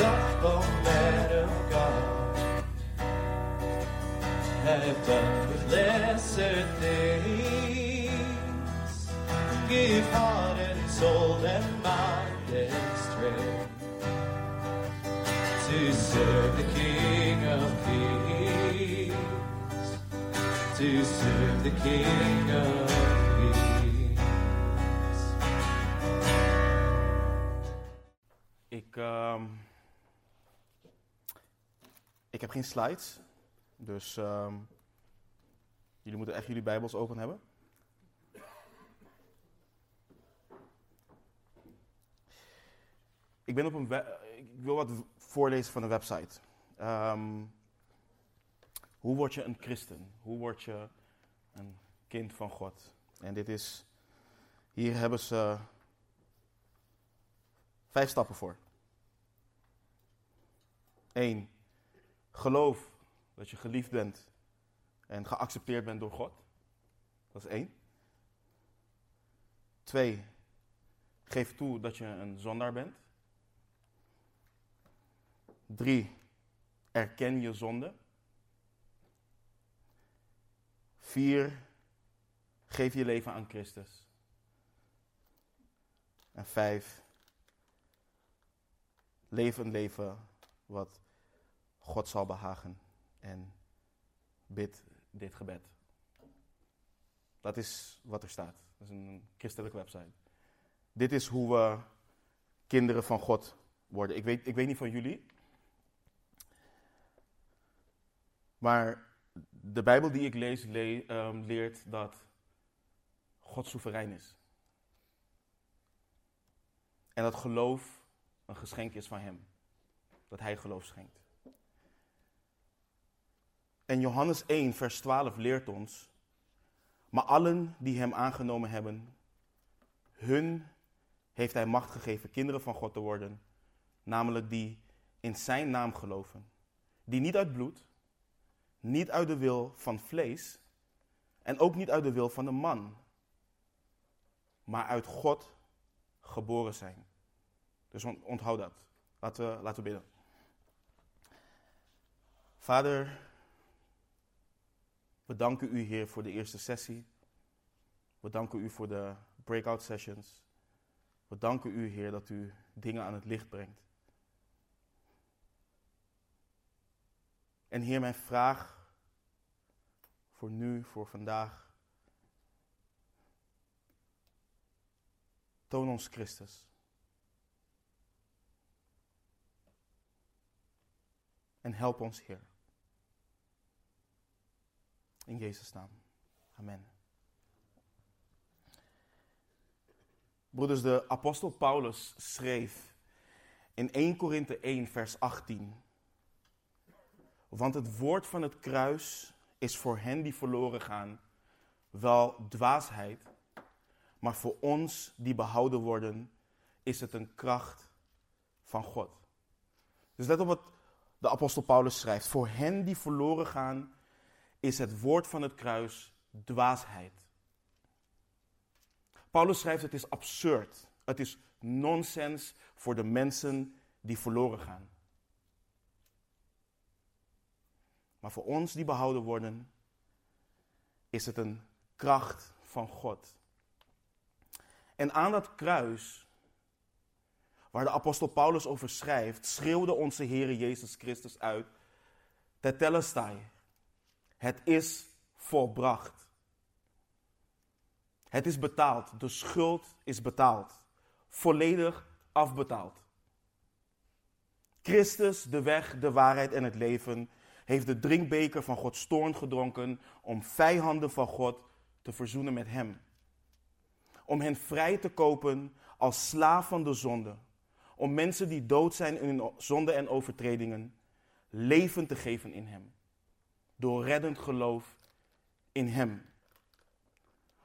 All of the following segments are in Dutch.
up, oh man of God, have done with lesser things. Give heart and soul and mind and strength to serve the King of Kings, to serve the King of ik heb geen slides, dus ehm, jullie moeten echt jullie Bijbels open hebben. Ik ben op een ik wil wat voorlezen van de website. Ehm, hoe word je een christen? Hoe word je een kind van God? En dit is, hier hebben ze vijf stappen voor. 1. Geloof dat je geliefd bent en geaccepteerd bent door God. Dat is één. 2. Geef toe dat je een zondaar bent. 3. Erken je zonde. 4. Geef je leven aan Christus. En 5. Leef een leven wat God zal behagen. En bid dit gebed. Dat is wat er staat. Dat is een christelijke website. Dit is hoe we kinderen van God worden. Ik weet, ik weet niet van jullie. Maar de Bijbel die ik lees le- ehm, leert dat God soeverein is. En dat geloof een geschenk is van Hem. Dat Hij geloof schenkt. En Johannes 1, vers 12 leert ons. Maar allen die Hem aangenomen hebben, hun heeft Hij macht gegeven kinderen van God te worden. Namelijk die in Zijn naam geloven. Die niet uit bloed, niet uit de wil van vlees en ook niet uit de wil van de man, maar uit God geboren zijn. Dus on- onthoud dat. Laten we, laten we bidden. Vader, we danken u, Heer, voor de eerste sessie. We danken u voor de breakout sessions. We danken u, Heer, dat u dingen aan het licht brengt. En Heer, mijn vraag voor nu, voor vandaag. Toon ons Christus. En help ons, Heer. In Jezus' naam. Amen. Broeders, de apostel Paulus schreef in 1 Korinthe 1, vers 18. Want het woord van het kruis is voor hen die verloren gaan wel dwaasheid, maar voor ons die behouden worden is het een kracht van God. Dus let op wat de apostel Paulus schrijft. Voor hen die verloren gaan is het woord van het kruis dwaasheid. Paulus schrijft het is absurd. Het is nonsens voor de mensen die verloren gaan. Maar voor ons die behouden worden, is het een kracht van God. En aan dat kruis, waar de apostel Paulus over schrijft, schreeuwde onze Heer Jezus Christus uit, Tetelestai, het is volbracht. Het is betaald, de schuld is betaald, volledig afbetaald. Christus, de weg, de waarheid en het leven, heeft de drinkbeker van Gods toorn gedronken om vijanden van God te verzoenen met Hem. Om hen vrij te kopen als slaaf van de zonde. Om mensen die dood zijn in hun zonde en overtredingen, leven te geven in Hem. Door reddend geloof in Hem.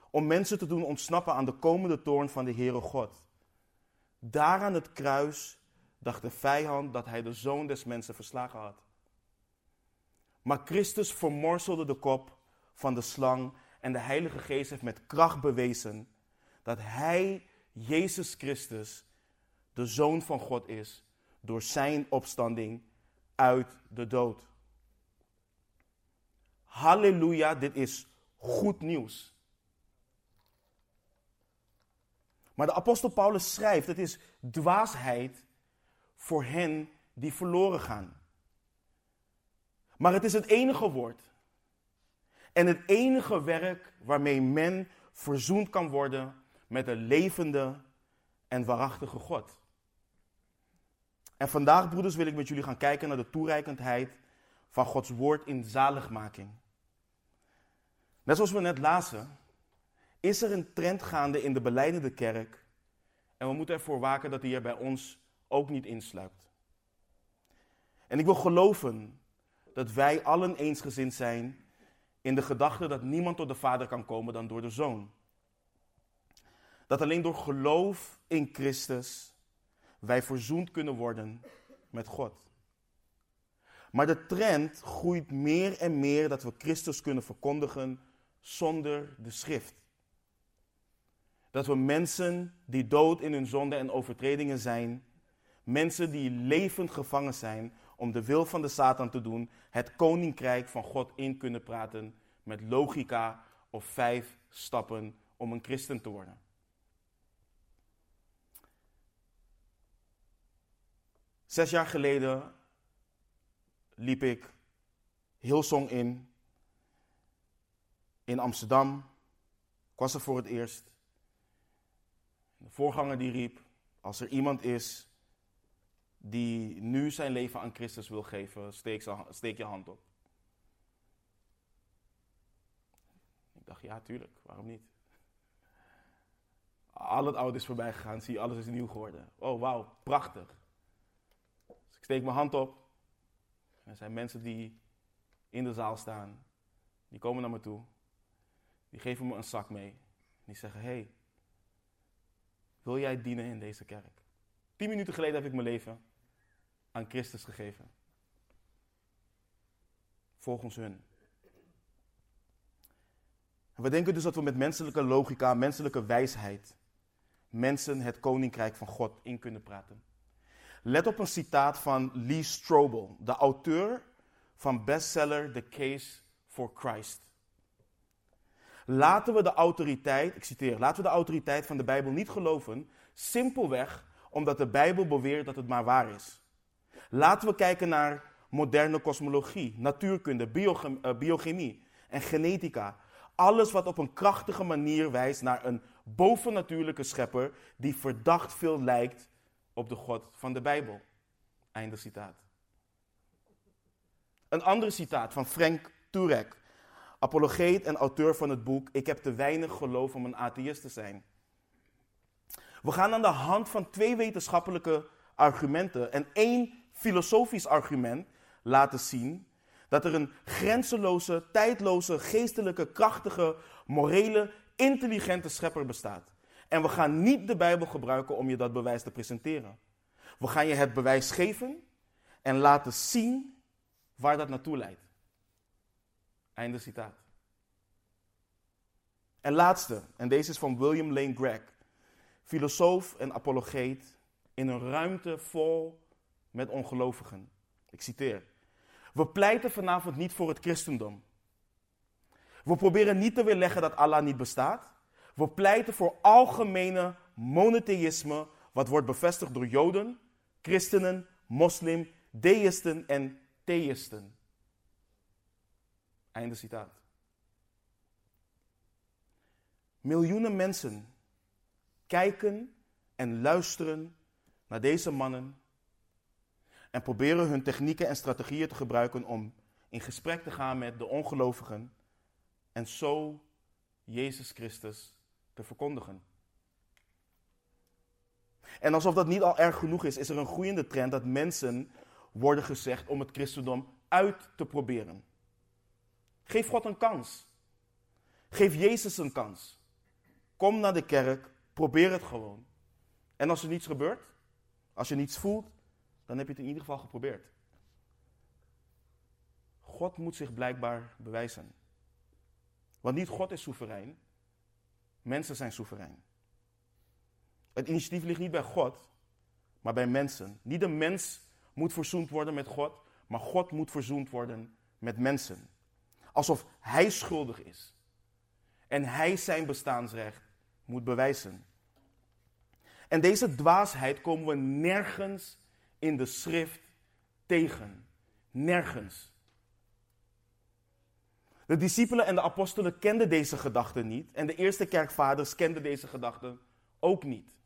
Om mensen te doen ontsnappen aan de komende toorn van de Heere God. Daar aan het kruis dacht de vijand dat hij de zoon des mensen verslagen had. Maar Christus vermorzelde de kop van de slang en de Heilige Geest heeft met kracht bewezen dat Hij, Jezus Christus, de Zoon van God is, door zijn opstanding uit de dood. Halleluja, dit is goed nieuws. Maar de apostel Paulus schrijft, het is dwaasheid voor hen die verloren gaan. Maar het is het enige woord en het enige werk waarmee men verzoend kan worden met de levende en waarachtige God. En vandaag, broeders, wil ik met jullie gaan kijken naar de toereikendheid van Gods woord in zaligmaking. Net zoals we net lazen, is er een trend gaande in de beleidende kerk. En we moeten ervoor waken dat die er bij ons ook niet insluipt. En ik wil geloven dat wij allen eensgezind zijn in de gedachte dat niemand tot de Vader kan komen dan door de Zoon. Dat alleen door geloof in Christus wij verzoend kunnen worden met God. Maar de trend groeit meer en meer dat we Christus kunnen verkondigen zonder de schrift. Dat we mensen die dood in hun zonde en overtredingen zijn, mensen die levend gevangen zijn om de wil van de Satan te doen, het koninkrijk van God in kunnen praten met logica of vijf stappen om een christen te worden. Zes jaar geleden liep ik Hillsong in, in Amsterdam. Ik was er voor het eerst. De voorganger die riep, als er iemand is die nu zijn leven aan Christus wil geven, steek, steek je hand op. Ik dacht, ja, tuurlijk, waarom niet? Al het oude is voorbij gegaan, zie alles is nieuw geworden. Oh, wauw, prachtig. Dus ik steek mijn hand op. Er zijn mensen die in de zaal staan. Die komen naar me toe. Die geven me een zak mee. Die zeggen, hey, wil jij dienen in deze kerk? Tien minuten geleden heb ik mijn leven aan Christus gegeven. Volgens hun. we denken dus dat we met menselijke logica, menselijke wijsheid, mensen het koninkrijk van God in kunnen praten. Let op een citaat van Lee Strobel, de auteur van bestseller The Case for Christ. Laten we de autoriteit, ik citeer, laten we de autoriteit van de Bijbel niet geloven, simpelweg omdat de Bijbel beweert dat het maar waar is. Laten we kijken naar moderne kosmologie, natuurkunde, eh, biochemie en genetica. Alles wat op een krachtige manier wijst naar een bovennatuurlijke schepper die verdacht veel lijkt op de God van de Bijbel. Einde citaat. Een ander citaat van Frank Turek, apologeet en auteur van het boek Ik heb te weinig geloof om een atheïst te zijn. We gaan aan de hand van twee wetenschappelijke argumenten en één filosofisch argument laten zien dat er een grenzeloze, tijdloze, geestelijke, krachtige, morele, intelligente schepper bestaat. En we gaan niet de Bijbel gebruiken om je dat bewijs te presenteren. We gaan je het bewijs geven en laten zien waar dat naartoe leidt. Einde citaat. En laatste, en deze is van William Lane Gregg, filosoof en apologeet in een ruimte vol met ongelovigen. Ik citeer. We pleiten vanavond niet voor het christendom. We proberen niet te weerleggen dat Allah niet bestaat. We pleiten voor algemene monotheïsme, wat wordt bevestigd door Joden, christenen, moslim, deïsten en theïsten. Einde citaat. Miljoenen mensen kijken en luisteren naar deze mannen en proberen hun technieken en strategieën te gebruiken om in gesprek te gaan met de ongelovigen en zo Jezus Christus te verkondigen. En alsof dat niet al erg genoeg is, is er een groeiende trend dat mensen worden gezegd om het christendom uit te proberen. Geef God een kans. Geef Jezus een kans. Kom naar de kerk, probeer het gewoon. En als er niets gebeurt, als je niets voelt, dan heb je het in ieder geval geprobeerd. God moet zich blijkbaar bewijzen. Want niet God is soeverein, mensen zijn soeverein. Het initiatief ligt niet bij God, maar bij mensen. Niet de mens moet verzoend worden met God, maar God moet verzoend worden met mensen. Alsof hij schuldig is. En hij zijn bestaansrecht moet bewijzen. En deze dwaasheid komen we nergens in de schrift tegen. Nergens. De discipelen en de apostelen kenden deze gedachten niet. En de eerste kerkvaders kenden deze gedachten ook niet.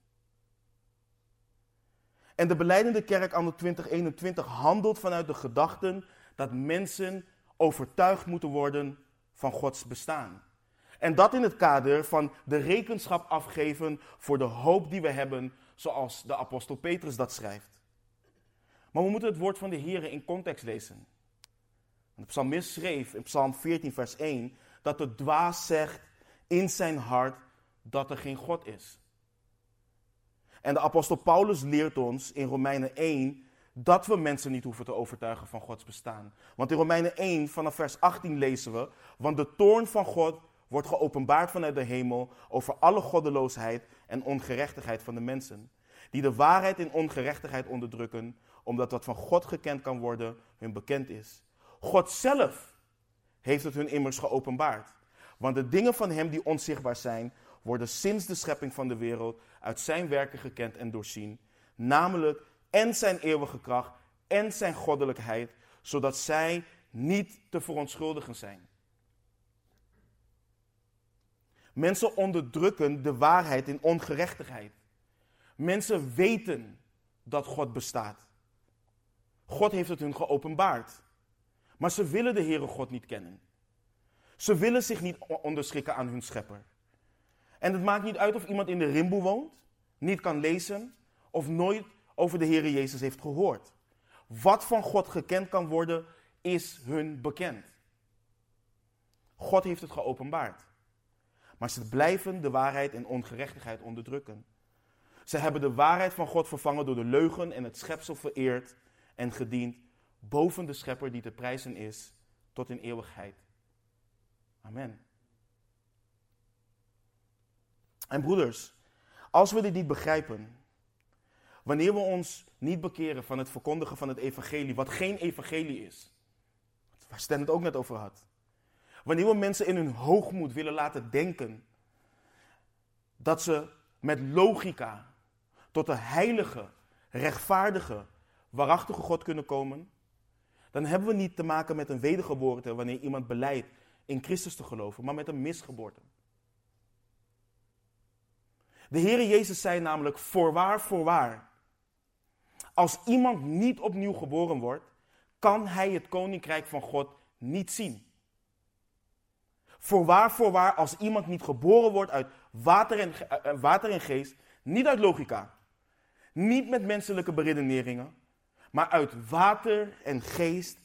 En de beleidende kerk anno 2021 handelt vanuit de gedachten dat mensen overtuigd moeten worden van Gods bestaan. En dat in het kader van de rekenschap afgeven voor de hoop die we hebben, zoals de apostel Petrus dat schrijft. Maar we moeten het woord van de Heer in context lezen. De psalmist schreef in Psalm 14, vers 1, dat de dwaas zegt in zijn hart dat er geen God is. En de apostel Paulus leert ons in Romeinen 1 dat we mensen niet hoeven te overtuigen van Gods bestaan. Want in Romeinen 1 vanaf vers 18 lezen we, want de toorn van God wordt geopenbaard vanuit de hemel over alle goddeloosheid en ongerechtigheid van de mensen, die de waarheid in ongerechtigheid onderdrukken, omdat wat van God gekend kan worden hun bekend is. God zelf heeft het hun immers geopenbaard. Want de dingen van Hem die onzichtbaar zijn, worden sinds de schepping van de wereld uit Zijn werken gekend en doorzien. Namelijk en Zijn eeuwige kracht en Zijn goddelijkheid, zodat zij niet te verontschuldigen zijn. Mensen onderdrukken de waarheid in ongerechtigheid. Mensen weten dat God bestaat. God heeft het hun geopenbaard. Maar ze willen de Heere God niet kennen. Ze willen zich niet onderschikken aan hun schepper. En het maakt niet uit of iemand in de rimboe woont, niet kan lezen of nooit over de Heere Jezus heeft gehoord. Wat van God gekend kan worden, is hun bekend. God heeft het geopenbaard. Maar ze blijven de waarheid en ongerechtigheid onderdrukken. Ze hebben de waarheid van God vervangen door de leugen en het schepsel vereerd en gediend boven de schepper die te prijzen is tot in eeuwigheid. Amen. En broeders, als we dit niet begrijpen, wanneer we ons niet bekeren van het verkondigen van het evangelie, wat geen evangelie is, waar Stan het ook net over had, wanneer we mensen in hun hoogmoed willen laten denken dat ze met logica tot de heilige, rechtvaardige, waarachtige God kunnen komen, dan hebben we niet te maken met een wedergeboorte wanneer iemand beleidt in Christus te geloven, maar met een misgeboorte. De Heere Jezus zei namelijk, voorwaar, voorwaar. Als iemand niet opnieuw geboren wordt, kan hij het koninkrijk van God niet zien. Voorwaar, voorwaar, als iemand niet geboren wordt uit water en, eh, eh, water en geest, niet uit logica, niet met menselijke beredeneringen, maar uit water en geest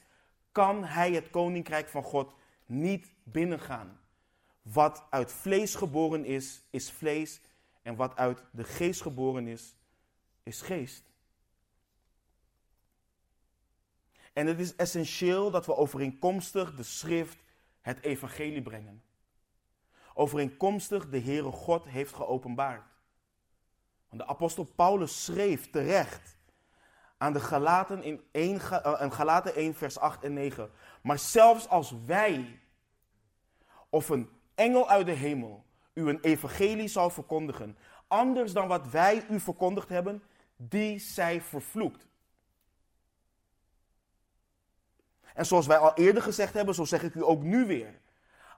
kan hij het koninkrijk van God niet binnengaan. Wat uit vlees geboren is, is vlees. En wat uit de geest geboren is, is geest. En het is essentieel dat we overeenkomstig de schrift het evangelie brengen. Overeenkomstig de Heere God heeft geopenbaard. Want de apostel Paulus schreef terecht aan de Galaten in 1, uh, Galaten 1 vers 8 en 9. Maar zelfs als wij of een engel uit de hemel u een evangelie zal verkondigen, anders dan wat wij u verkondigd hebben, die zij vervloekt. En zoals wij al eerder gezegd hebben, zo zeg ik u ook nu weer.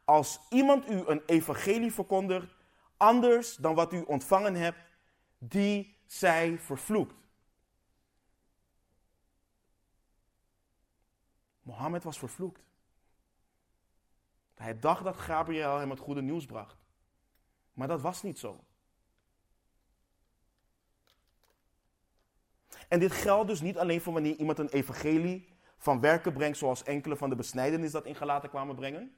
Als iemand u een evangelie verkondigt, anders dan wat u ontvangen hebt, die zij vervloekt. Mohammed was vervloekt. Hij dacht dat Gabriel hem het goede nieuws bracht. Maar dat was niet zo. En dit geldt dus niet alleen voor wanneer iemand een evangelie van werken brengt, zoals enkele van de besnijdenis dat in gelaten kwamen brengen.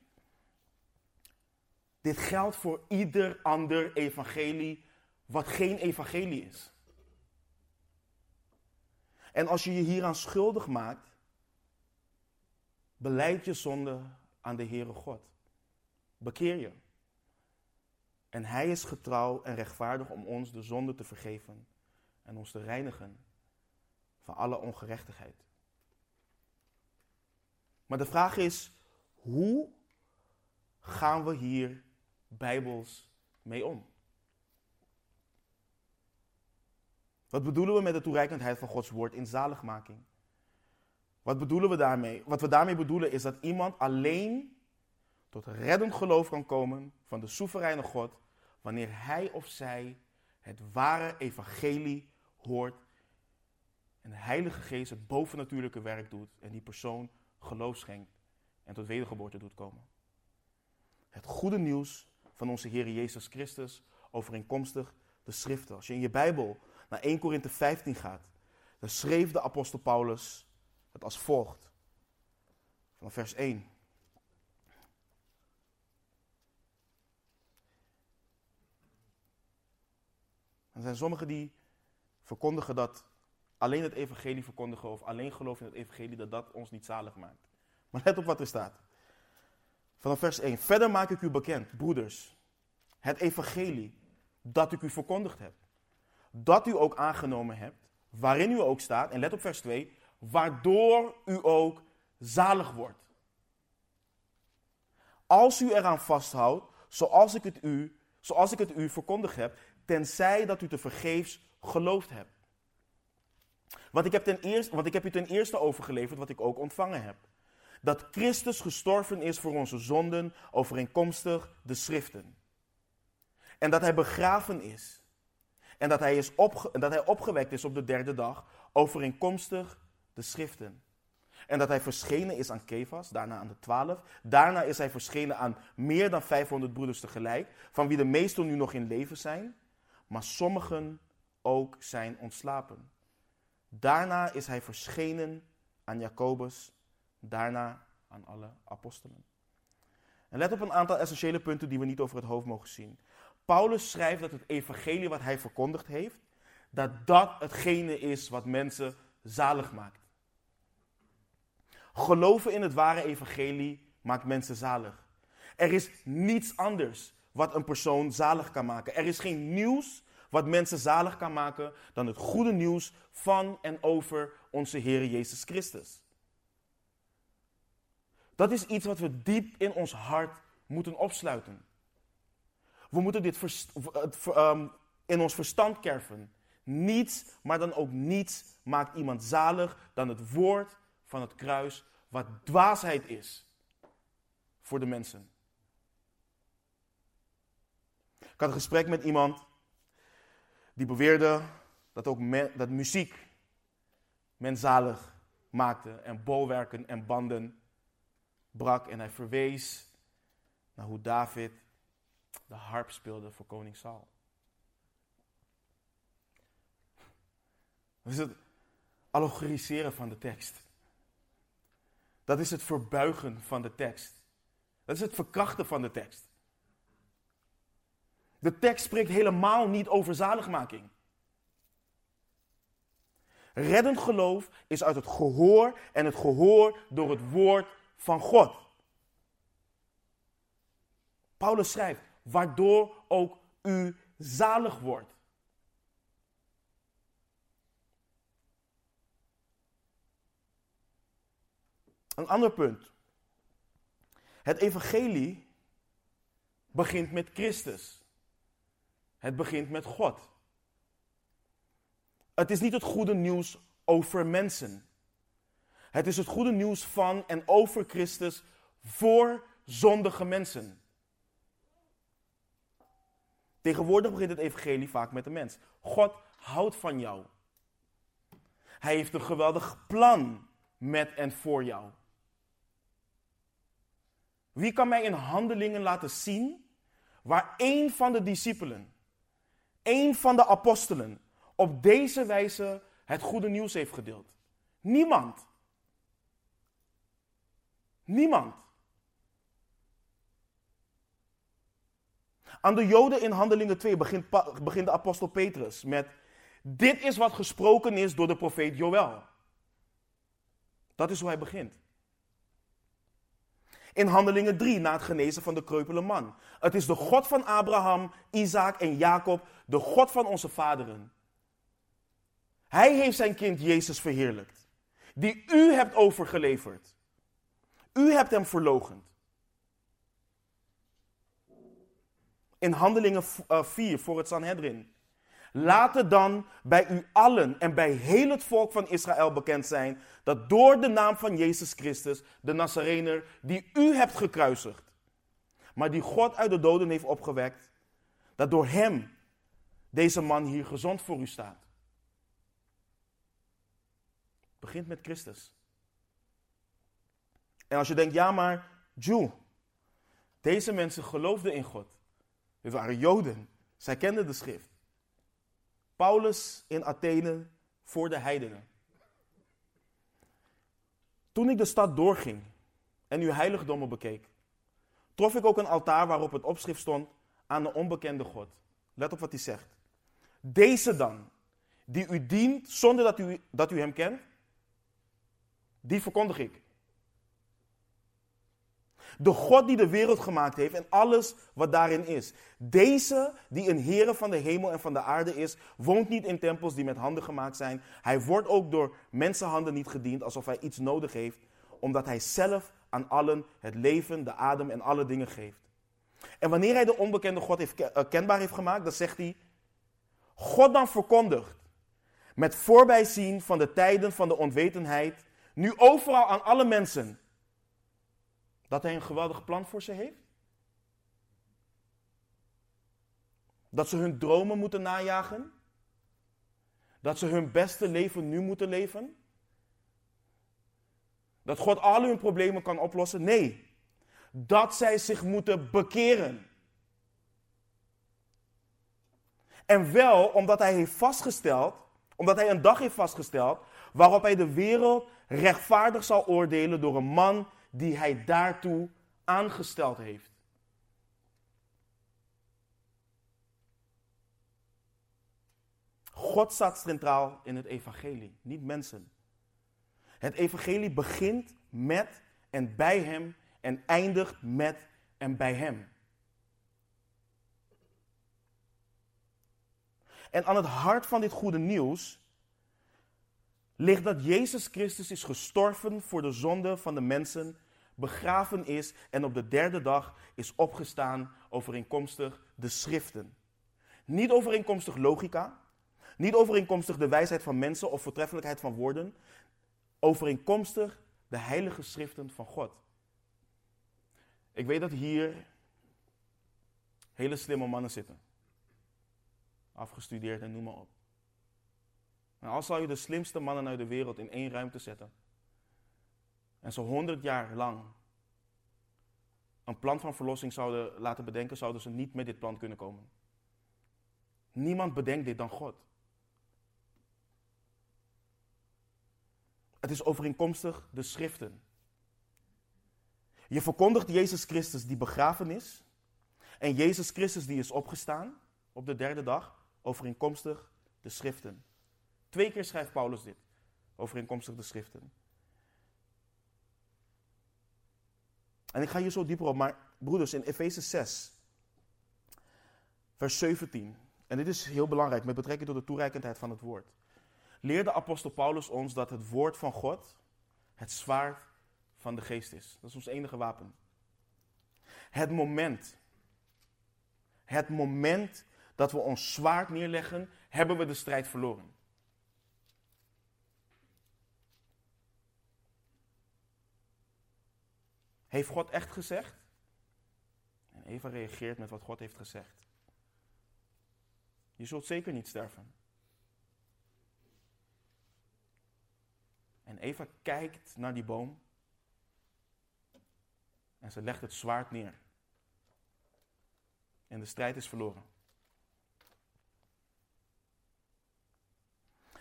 Dit geldt voor ieder ander evangelie wat geen evangelie is. En als je je hieraan schuldig maakt, beleid je zonde aan de Heere God. Bekeer je. En Hij is getrouw en rechtvaardig om ons de zonde te vergeven en ons te reinigen van alle ongerechtigheid. Maar de vraag is, hoe gaan we hier bijbels mee om? Wat bedoelen we met de toereikendheid van Gods woord in zaligmaking? Wat bedoelen we daarmee? Wat we daarmee bedoelen is dat iemand alleen tot reddend geloof kan komen van de soevereine God wanneer hij of zij het ware evangelie hoort en de Heilige Geest het bovennatuurlijke werk doet en die persoon geloof schenkt en tot wedergeboorte doet komen. Het goede nieuws van onze Heer Jezus Christus overeenkomstig de schriften. Als je in je Bijbel naar 1 Korinthe 15 gaat, dan schreef de apostel Paulus het als volgt. Van vers 1. Er zijn sommigen die verkondigen dat alleen het evangelie verkondigen of alleen geloven in het evangelie, dat dat ons niet zalig maakt. Maar let op wat er staat. Vanaf vers 1. Verder maak ik u bekend, broeders, het evangelie dat ik u verkondigd heb. Dat u ook aangenomen hebt, waarin u ook staat, en let op vers 2, waardoor u ook zalig wordt. Als u eraan vasthoudt, zoals ik het u, zoals ik het u verkondigd heb, tenzij dat u te vergeefs geloofd hebt. Want ik, heb ten eerste, want ik heb u ten eerste overgeleverd wat ik ook ontvangen heb. Dat Christus gestorven is voor onze zonden overeenkomstig de schriften. En dat hij begraven is. En dat hij, is opge, dat hij opgewekt is op de derde dag overeenkomstig de schriften. En dat hij verschenen is aan Kefas, daarna aan de twaalf. Daarna is hij verschenen aan meer dan 500 broeders tegelijk, van wie de meesten nu nog in leven zijn, maar sommigen ook zijn ontslapen. Daarna is hij verschenen aan Jacobus, daarna aan alle apostelen. En let op een aantal essentiële punten die we niet over het hoofd mogen zien. Paulus schrijft dat het evangelie wat hij verkondigd heeft, dat dat hetgene is wat mensen zalig maakt. Geloven in het ware evangelie maakt mensen zalig. Er is niets anders wat een persoon zalig kan maken. Er is geen nieuws wat mensen zalig kan maken dan het goede nieuws van en over onze Heer Jezus Christus. Dat is iets wat we diep in ons hart moeten opsluiten. We moeten dit um, in ons verstand kerven. Niets, maar dan ook niets maakt iemand zalig dan het woord van het kruis, wat dwaasheid is voor de mensen. Ik had een gesprek met iemand die beweerde dat ook dat muziek men zalig maakte en bolwerken en banden brak. En hij verwees naar hoe David de harp speelde voor koning Saul. Dat is het allegoriseren van de tekst. Dat is het verbuigen van de tekst. Dat is het verkrachten van de tekst. De tekst spreekt helemaal niet over zaligmaking. Reddend geloof is uit het gehoor en het gehoor door het woord van God. Paulus schrijft, waardoor ook u zalig wordt. Een ander punt. Het evangelie begint met Christus. Het begint met God. Het is niet het goede nieuws over mensen. Het is het goede nieuws van en over Christus voor zondige mensen. Tegenwoordig begint het evangelie vaak met de mens. God houdt van jou. Hij heeft een geweldig plan met en voor jou. Wie kan mij in handelingen laten zien waar één van de discipelen een van de apostelen op deze wijze het goede nieuws heeft gedeeld? Niemand. Niemand. Aan de Joden in Handelingen 2 begint, begint de apostel Petrus met: Dit is wat gesproken is door de profeet Joël. Dat is hoe hij begint. In Handelingen 3, na het genezen van de kreupele man. Het is de God van Abraham, Isaac en Jacob, de God van onze vaderen. Hij heeft zijn kind Jezus verheerlijkt, die u hebt overgeleverd. U hebt hem verlogend. In Handelingen 4 voor het Sanhedrin. Laat het dan bij u allen en bij heel het volk van Israël bekend zijn dat door de naam van Jezus Christus, de Nazarener, die u hebt gekruisigd, maar die God uit de doden heeft opgewekt, dat door hem deze man hier gezond voor u staat. Het begint met Christus. En als je denkt, ja maar, Jew, deze mensen geloofden in God. Dit waren Joden. Zij kenden de schrift. Paulus in Athene voor de heidenen. Toen ik de stad doorging en uw heiligdommen bekeek, trof ik ook een altaar waarop het opschrift stond aan de onbekende God. Let op wat hij zegt. Deze dan, die u dient zonder dat u, dat u hem kent, die verkondig ik. De God die de wereld gemaakt heeft en alles wat daarin is. Deze, die een Heere van de hemel en van de aarde is, woont niet in tempels die met handen gemaakt zijn. Hij wordt ook door mensenhanden niet gediend alsof hij iets nodig heeft, omdat hij zelf aan allen het leven, de adem en alle dingen geeft. En wanneer hij de onbekende God heeft, uh, kenbaar heeft gemaakt, dan zegt hij, God dan verkondigt, met voorbijzien van de tijden van de onwetendheid, nu overal aan alle mensen dat hij een geweldig plan voor ze heeft? Dat ze hun dromen moeten najagen? Dat ze hun beste leven nu moeten leven? Dat God al hun problemen kan oplossen? Nee. Dat zij zich moeten bekeren. En wel omdat hij heeft vastgesteld, omdat hij een dag heeft vastgesteld, waarop hij de wereld rechtvaardig zal oordelen door een man die hij daartoe aangesteld heeft. God staat centraal in het evangelie, niet mensen. Het evangelie begint met en bij hem en eindigt met en bij hem. En aan het hart van dit goede nieuws ligt dat Jezus Christus is gestorven voor de zonde van de mensen begraven is en op de derde dag is opgestaan overeenkomstig de schriften. Niet overeenkomstig logica, niet overeenkomstig de wijsheid van mensen of voortreffelijkheid van woorden, overeenkomstig de heilige schriften van God. Ik weet dat hier hele slimme mannen zitten. Afgestudeerd en noem maar op. En als zou je de slimste mannen uit de wereld in één ruimte zetten, en zo honderd jaar lang een plan van verlossing zouden laten bedenken, zouden ze niet met dit plan kunnen komen. Niemand bedenkt dit dan God. Het is overeenkomstig de schriften. Je verkondigt Jezus Christus die begraven is. En Jezus Christus die is opgestaan op de derde dag. Overeenkomstig de schriften. Twee keer schrijft Paulus dit. Overeenkomstig de schriften. En ik ga hier zo dieper op, maar broeders, in Efeze 6, vers 17. En dit is heel belangrijk met betrekking tot de toereikendheid van het woord. Leerde apostel Paulus ons dat het woord van God het zwaard van de geest is. Dat is ons enige wapen. Het moment, het moment dat we ons zwaard neerleggen, hebben we de strijd verloren. Heeft God echt gezegd? En Eva reageert met wat God heeft gezegd. Je zult zeker niet sterven. En Eva kijkt naar die boom. En ze legt het zwaard neer. En de strijd is verloren.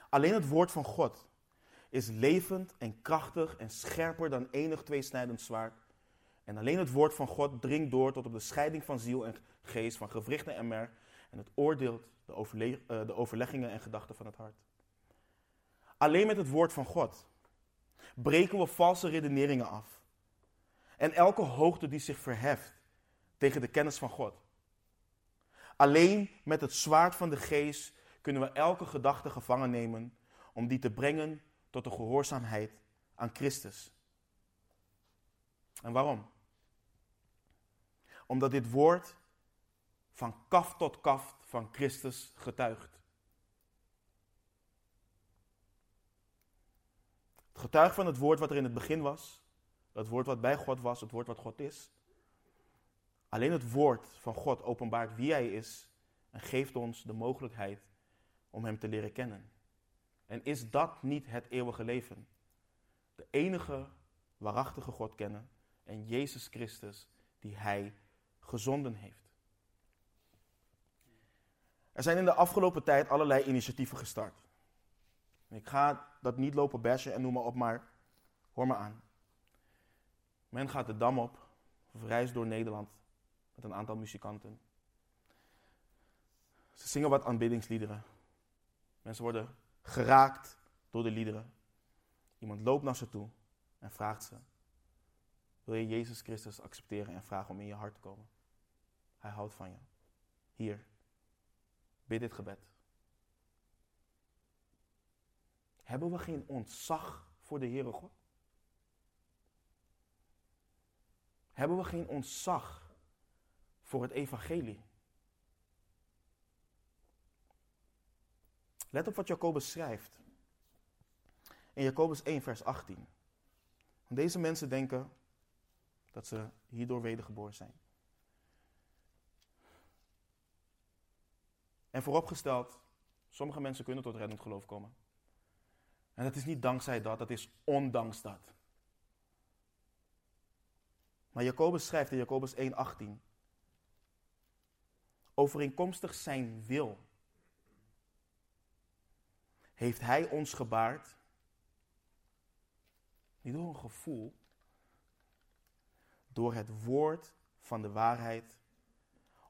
Alleen het woord van God is levend en krachtig en scherper dan enig tweesnijdend zwaard en alleen het woord van God dringt door tot op de scheiding van ziel en geest, van gewrichten en merg. En het oordeelt de, eh, de overleggingen en gedachten van het hart. Alleen met het woord van God breken we valse redeneringen af. En elke hoogte die zich verheft tegen de kennis van God. Alleen met het zwaard van de geest kunnen we elke gedachte gevangen nemen om die te brengen tot de gehoorzaamheid aan Christus. En waarom? Omdat dit woord van kaf tot kaf van Christus getuigt. Het getuigt van het woord wat er in het begin was, het woord wat bij God was, het woord wat God is. Alleen het woord van God openbaart wie Hij is en geeft ons de mogelijkheid om Hem te leren kennen. En is dat niet het eeuwige leven? De enige waarachtige God kennen en Jezus Christus die Hij gezonden heeft. Er zijn in de afgelopen tijd allerlei initiatieven gestart. Ik ga dat niet lopen bashen en noem maar op, maar hoor me aan. Men gaat de dam op, of reist door Nederland met een aantal muzikanten. Ze zingen wat aanbiddingsliederen. Mensen worden geraakt door de liederen. Iemand loopt naar ze toe en vraagt ze: Wil je Jezus Christus accepteren en vragen om in je hart te komen? Hij houdt van je. Hier, bid dit gebed. Hebben we geen ontzag voor de Heere God? Hebben we geen ontzag voor het evangelie? Let op wat Jacobus schrijft. In Jacobus 1, vers 18. deze mensen denken dat ze hierdoor wedergeboren zijn. En vooropgesteld, sommige mensen kunnen tot reddend geloof komen. En dat is niet dankzij dat, dat is ondanks dat. Maar Jacobus schrijft in Jacobus 1:18 overeenkomstig zijn wil heeft hij ons gebaard niet door een gevoel, door het woord van de waarheid,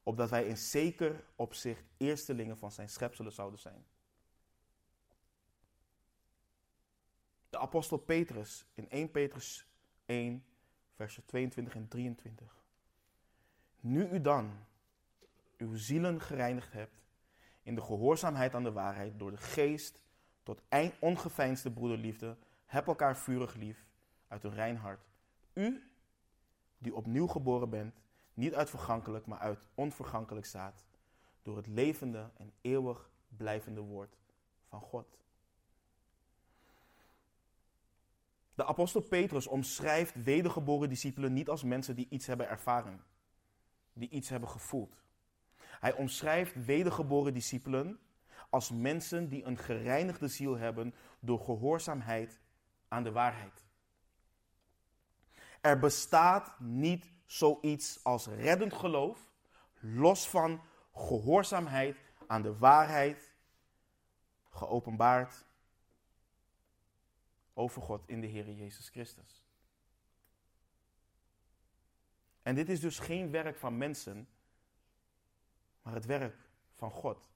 opdat wij in zeker opzicht eerstelingen van zijn schepselen zouden zijn. De apostel Petrus in 1 Petrus 1, versen 22 en 23. Nu u dan uw zielen gereinigd hebt in de gehoorzaamheid aan de waarheid door de geest tot ongeveinsde broederliefde, heb elkaar vurig lief uit een rein hart. U, die opnieuw geboren bent, niet uit vergankelijk, maar uit onvergankelijk zaad, door het levende en eeuwig blijvende woord van God. De apostel Petrus omschrijft wedergeboren discipelen niet als mensen die iets hebben ervaren, die iets hebben gevoeld. Hij omschrijft wedergeboren discipelen als mensen die een gereinigde ziel hebben door gehoorzaamheid aan de waarheid. Er bestaat niet zoiets als reddend geloof, los van gehoorzaamheid aan de waarheid, geopenbaard over God in de Heer Jezus Christus. En dit is dus geen werk van mensen, maar het werk van God.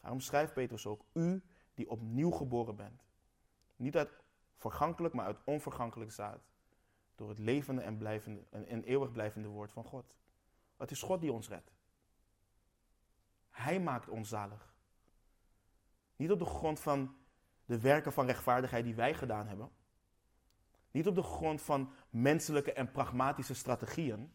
Daarom schrijft Petrus ook, u die opnieuw geboren bent. Niet uit vergankelijk, maar uit onvergankelijk zaad. Door het levende en, blijvende, en eeuwig blijvende woord van God. Het is God die ons redt. Hij maakt ons zalig. Niet op de grond van de werken van rechtvaardigheid die wij gedaan hebben. Niet op de grond van menselijke en pragmatische strategieën.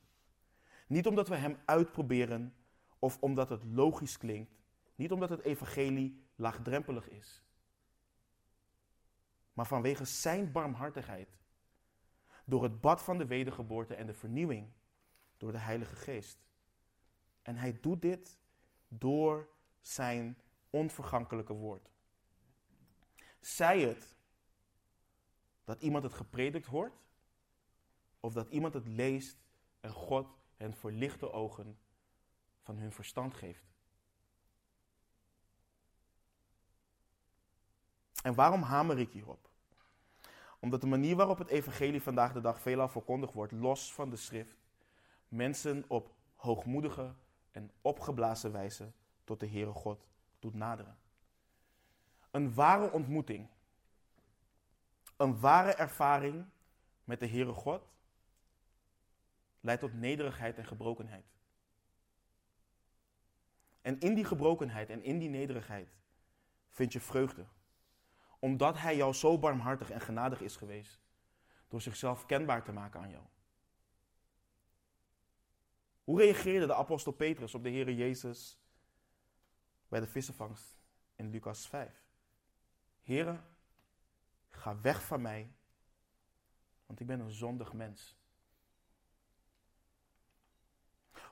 Niet omdat we Hem uitproberen of omdat het logisch klinkt. Niet omdat het evangelie laagdrempelig is. Maar vanwege Zijn barmhartigheid. Door het bad van de wedergeboorte en de vernieuwing door de Heilige Geest. En Hij doet dit door Zijn onvergankelijke woord. Zij het dat iemand het gepredikt hoort, of dat iemand het leest en God hen verlichte ogen van hun verstand geeft. En waarom hamer ik hierop? Omdat de manier waarop het evangelie vandaag de dag veelal verkondigd wordt, los van de schrift, mensen op hoogmoedige en opgeblazen wijze tot de Heere God doet naderen. Een ware ontmoeting, een ware ervaring met de Heere God leidt tot nederigheid en gebrokenheid. En in die gebrokenheid en in die nederigheid vind je vreugde. Omdat hij jou zo barmhartig en genadig is geweest. Door zichzelf kenbaar te maken aan jou. Hoe reageerde de apostel Petrus op de Heer Jezus bij de vissenvangst in Lucas 5? Heren, ga weg van mij, want ik ben een zondig mens.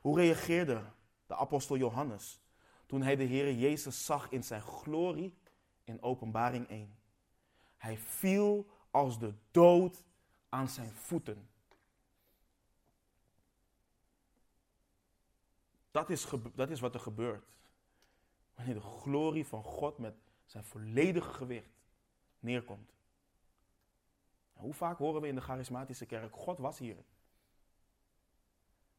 Hoe reageerde de apostel Johannes toen hij de Heer Jezus zag in zijn glorie in Openbaring 1? Hij viel als de dood aan zijn voeten. Dat is, dat is wat er gebeurt. Wanneer de glorie van God met zijn volledige gewicht neerkomt. Hoe vaak horen we in de charismatische kerk, God was hier.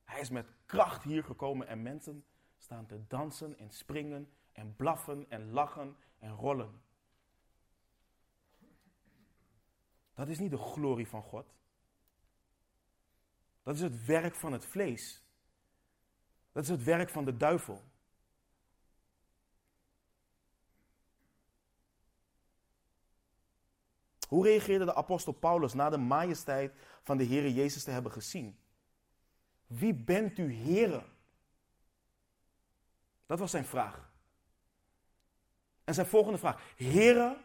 Hij is met kracht hier gekomen en mensen staan te dansen en springen en blaffen en lachen en rollen. Dat is niet de glorie van God. Dat is het werk van het vlees. Dat is het werk van de duivel. Hoe reageerde de apostel Paulus na de majesteit van de Heer Jezus te hebben gezien? Wie bent u, Heere? Dat was zijn vraag. En zijn volgende vraag: Heere,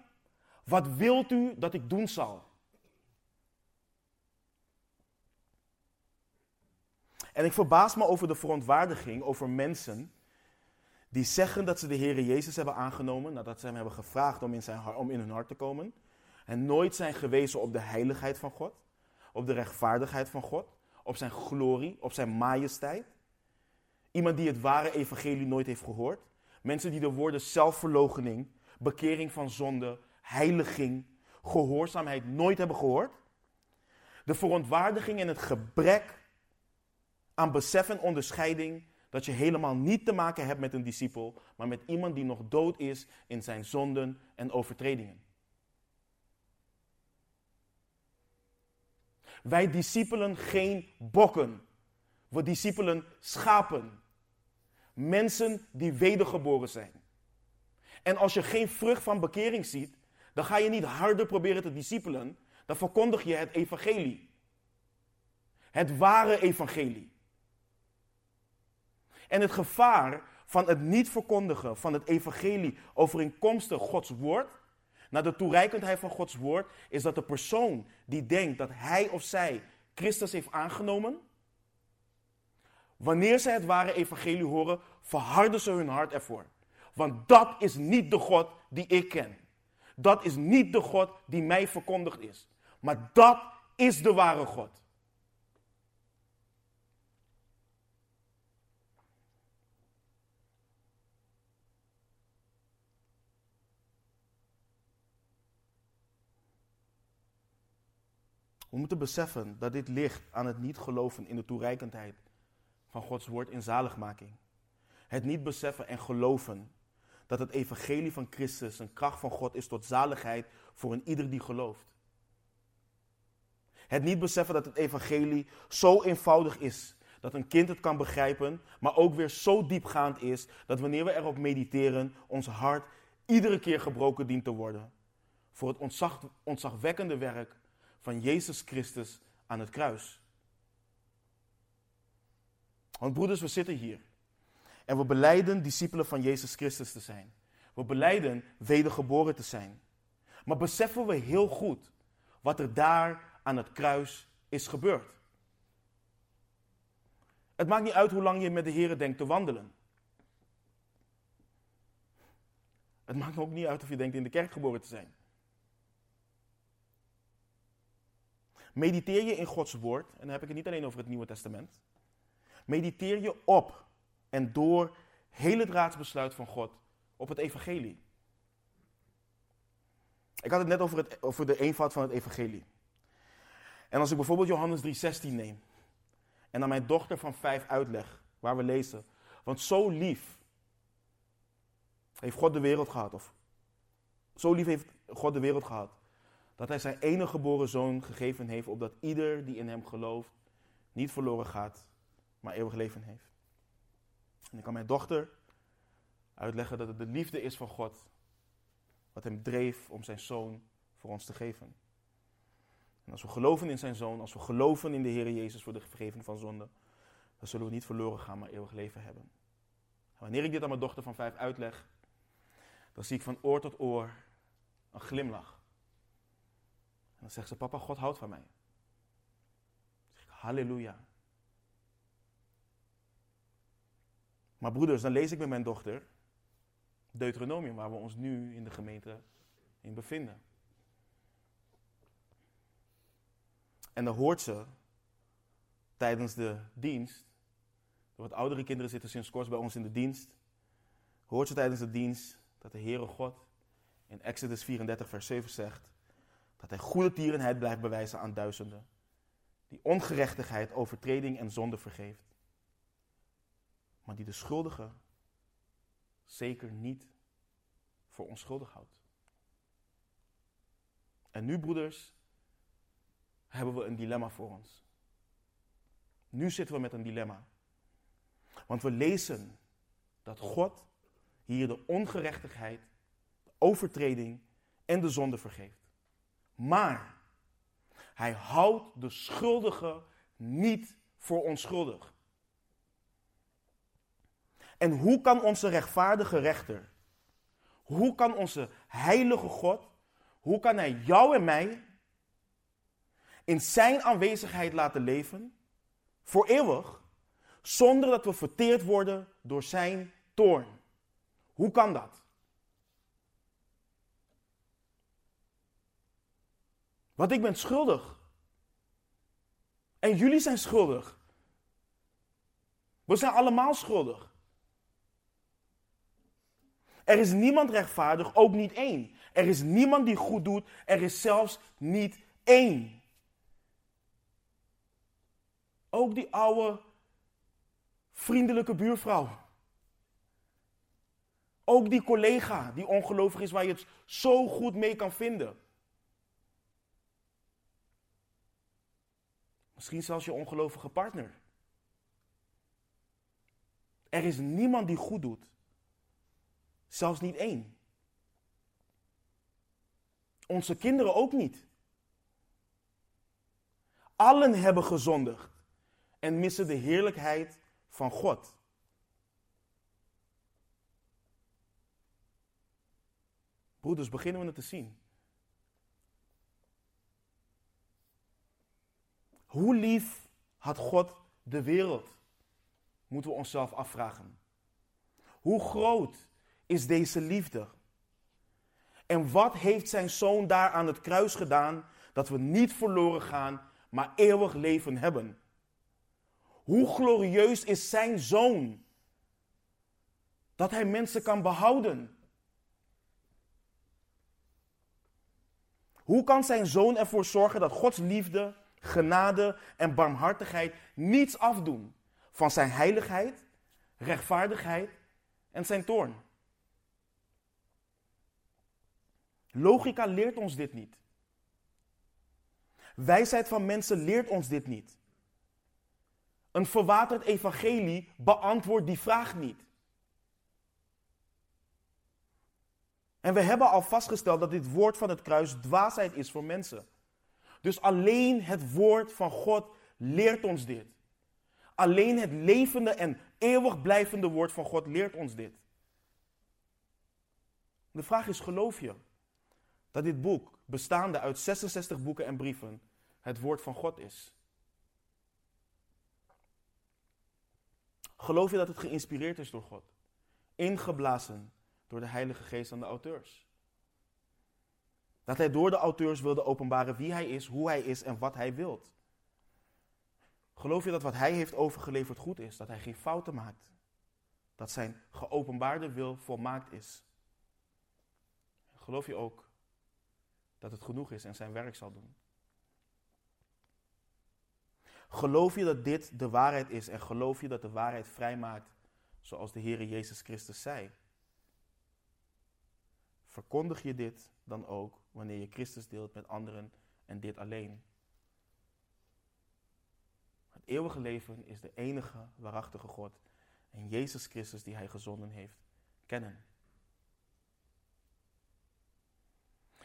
wat wilt u dat ik doen zal? En ik verbaas me over de verontwaardiging over mensen die zeggen dat ze de Heer Jezus hebben aangenomen nadat ze hem hebben gevraagd om in, zijn, om in hun hart te komen. En nooit zijn gewezen op de heiligheid van God, op de rechtvaardigheid van God, op zijn glorie, op zijn majesteit. Iemand die het ware evangelie nooit heeft gehoord. Mensen die de woorden zelfverloochening, bekering van zonde, heiliging, gehoorzaamheid nooit hebben gehoord. De verontwaardiging en het gebrek aan besef en onderscheiding dat je helemaal niet te maken hebt met een discipel, maar met iemand die nog dood is in zijn zonden en overtredingen. Wij discipelen geen bokken. We discipelen schapen. Mensen die wedergeboren zijn. En als je geen vrucht van bekering ziet, dan ga je niet harder proberen te discipelen. Dan verkondig je het evangelie. Het ware evangelie. En het gevaar van het niet verkondigen van het evangelie overeenkomstig Gods woord, naar de toereikendheid van Gods woord, is dat de persoon die denkt dat hij of zij Christus heeft aangenomen, wanneer zij het ware evangelie horen, verharden ze hun hart ervoor. Want dat is niet de God die ik ken. Dat is niet de God die mij verkondigd is. Maar dat is de ware God. We moeten beseffen dat dit ligt aan het niet geloven in de toereikendheid van Gods woord in zaligmaking. Het niet beseffen en geloven dat het evangelie van Christus een kracht van God is tot zaligheid voor een ieder die gelooft. Het niet beseffen dat het evangelie zo eenvoudig is dat een kind het kan begrijpen, maar ook weer zo diepgaand is dat wanneer we erop mediteren, ons hart iedere keer gebroken dient te worden voor het ontzag, ontzagwekkende werk van Jezus Christus aan het kruis. Want broeders, we zitten hier. En we beleiden discipelen van Jezus Christus te zijn. We beleiden wedergeboren te zijn. Maar beseffen we heel goed wat er daar aan het kruis is gebeurd? Het maakt niet uit hoe lang je met de Heer denkt te wandelen. Het maakt ook niet uit of je denkt in de kerk geboren te zijn. Mediteer je in Gods woord, en dan heb ik het niet alleen over het Nieuwe Testament. Mediteer je op en door hele draadsbesluit van God op het evangelie. Ik had het net over, het, over de eenvoud van het evangelie. En als ik bijvoorbeeld Johannes 3:16 neem en aan mijn dochter van vijf uitleg, waar we lezen, want zo lief heeft God de wereld gehad, of zo lief heeft God de wereld gehad, dat hij zijn enige geboren zoon gegeven heeft, opdat ieder die in hem gelooft niet verloren gaat, maar eeuwig leven heeft. En ik kan mijn dochter uitleggen dat het de liefde is van God, wat hem dreef om zijn zoon voor ons te geven. En als we geloven in zijn zoon, als we geloven in de Heer Jezus voor de vergeving van zonde, dan zullen we niet verloren gaan, maar eeuwig leven hebben. En wanneer ik dit aan mijn dochter van vijf uitleg, dan zie ik van oor tot oor een glimlach. Dan zegt ze, papa, God houdt van mij. Dan zeg ik, halleluja. Maar broeders, dan lees ik met mijn dochter Deuteronomium, waar we ons nu in de gemeente in bevinden. En dan hoort ze tijdens de dienst, de wat oudere kinderen zitten sinds kort bij ons in de dienst, hoort ze tijdens de dienst dat de Heere God in Exodus 34, vers 7 zegt dat hij goede tierenheid blijft bewijzen aan duizenden, die ongerechtigheid, overtreding en zonde vergeeft, maar die de schuldige zeker niet voor onschuldig houdt. En nu, broeders, hebben we een dilemma voor ons. Nu zitten we met een dilemma. Want we lezen dat God hier de ongerechtigheid, de overtreding en de zonde vergeeft. Maar hij houdt de schuldige niet voor onschuldig. En hoe kan onze rechtvaardige rechter, hoe kan onze heilige God, hoe kan hij jou en mij in zijn aanwezigheid laten leven, voor eeuwig, zonder dat we verteerd worden door zijn toorn? Hoe kan dat? Want ik ben schuldig. En jullie zijn schuldig. We zijn allemaal schuldig. Er is niemand rechtvaardig, ook niet één. Er is niemand die goed doet, er is zelfs niet één. Ook die oude, vriendelijke buurvrouw. Ook die collega die ongelovig is, waar je het zo goed mee kan vinden. Misschien zelfs je ongelovige partner. Er is niemand die goed doet. Zelfs niet één. Onze kinderen ook niet. Allen hebben gezondigd en missen de heerlijkheid van God. Broeders, beginnen we het te zien. Hoe lief had God de wereld? Moeten we onszelf afvragen. Hoe groot is deze liefde? En wat heeft zijn zoon daar aan het kruis gedaan dat we niet verloren gaan, maar eeuwig leven hebben? Hoe glorieus is zijn zoon dat hij mensen kan behouden? Hoe kan zijn zoon ervoor zorgen dat Gods liefde, genade en barmhartigheid niets afdoen van zijn heiligheid, rechtvaardigheid en zijn toorn? Logica leert ons dit niet. Wijsheid van mensen leert ons dit niet. Een verwaterd evangelie beantwoordt die vraag niet. En we hebben al vastgesteld dat dit woord van het kruis dwaasheid is voor mensen. Dus alleen het woord van God leert ons dit. Alleen het levende en eeuwig blijvende woord van God leert ons dit. De vraag is, geloof je dat dit boek, bestaande uit 66 boeken en brieven, het woord van God is? Geloof je dat het geïnspireerd is door God? Ingeblazen door de Heilige Geest aan de auteurs. Dat hij door de auteurs wilde openbaren wie hij is, hoe hij is en wat hij wilt. Geloof je dat wat hij heeft overgeleverd goed is? Dat hij geen fouten maakt? Dat zijn geopenbaarde wil volmaakt is? Geloof je ook dat het genoeg is en zijn werk zal doen? Geloof je dat dit de waarheid is en geloof je dat de waarheid vrijmaakt zoals de Heer Jezus Christus zei? Verkondig je dit dan ook wanneer je Christus deelt met anderen en dit alleen? Het eeuwige leven is de enige waarachtige God en Jezus Christus die Hij gezonden heeft, kennen.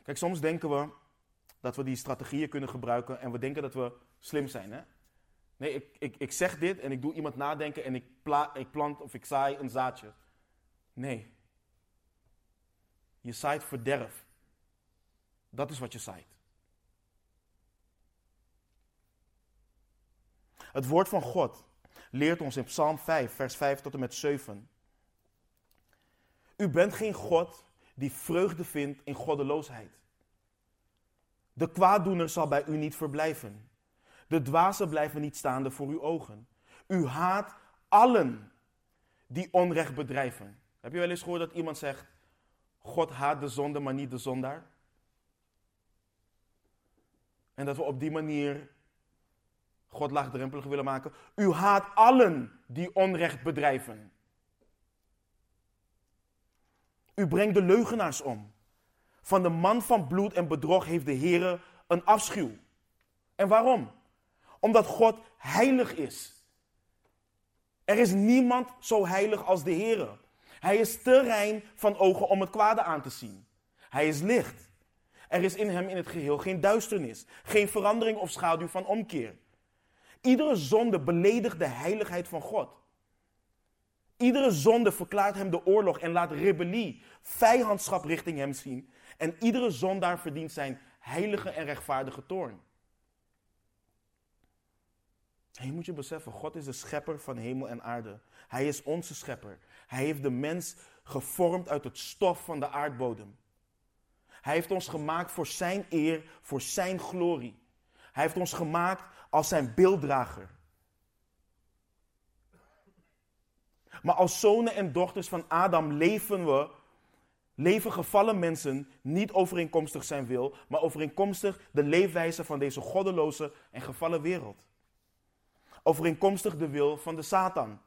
Kijk, soms denken we dat we die strategieën kunnen gebruiken en we denken dat we slim zijn. Hè? Nee, ik, ik, ik zeg dit en ik doe iemand nadenken en ik, pla, ik plant of ik zaai een zaadje. Nee. Je zaait verderf. Dat is wat je zaait. Het woord van God leert ons in Psalm 5, vers 5 tot en met 7. U bent geen God die vreugde vindt in goddeloosheid. De kwaaddoener zal bij u niet verblijven. De dwazen blijven niet staande voor uw ogen. U haat allen die onrecht bedrijven. Heb je wel eens gehoord dat iemand zegt: God haat de zonde, maar niet de zondaar? En dat we op die manier God laagdrempelig willen maken. U haat allen die onrecht bedrijven. U brengt de leugenaars om. Van de man van bloed en bedrog heeft de Heer een afschuw. En waarom? Omdat God heilig is. Er is niemand zo heilig als de Heer. Hij is te rein van ogen om het kwade aan te zien. Hij is licht. Er is in hem in het geheel geen duisternis, geen verandering of schaduw van omkeer. Iedere zonde beledigt de heiligheid van God. Iedere zonde verklaart hem de oorlog en laat rebellie, vijandschap richting hem zien. En iedere zondaar verdient zijn heilige en rechtvaardige toorn. En je moet je beseffen, God is de schepper van hemel en aarde. Hij is onze schepper. Hij heeft de mens gevormd uit het stof van de aardbodem. Hij heeft ons gemaakt voor zijn eer, voor zijn glorie. Hij heeft ons gemaakt als zijn beelddrager. Maar als zonen en dochters van Adam leven we, leven gevallen mensen niet overeenkomstig zijn wil, maar overeenkomstig de leefwijze van deze goddeloze en gevallen wereld. Overeenkomstig de wil van de Satan.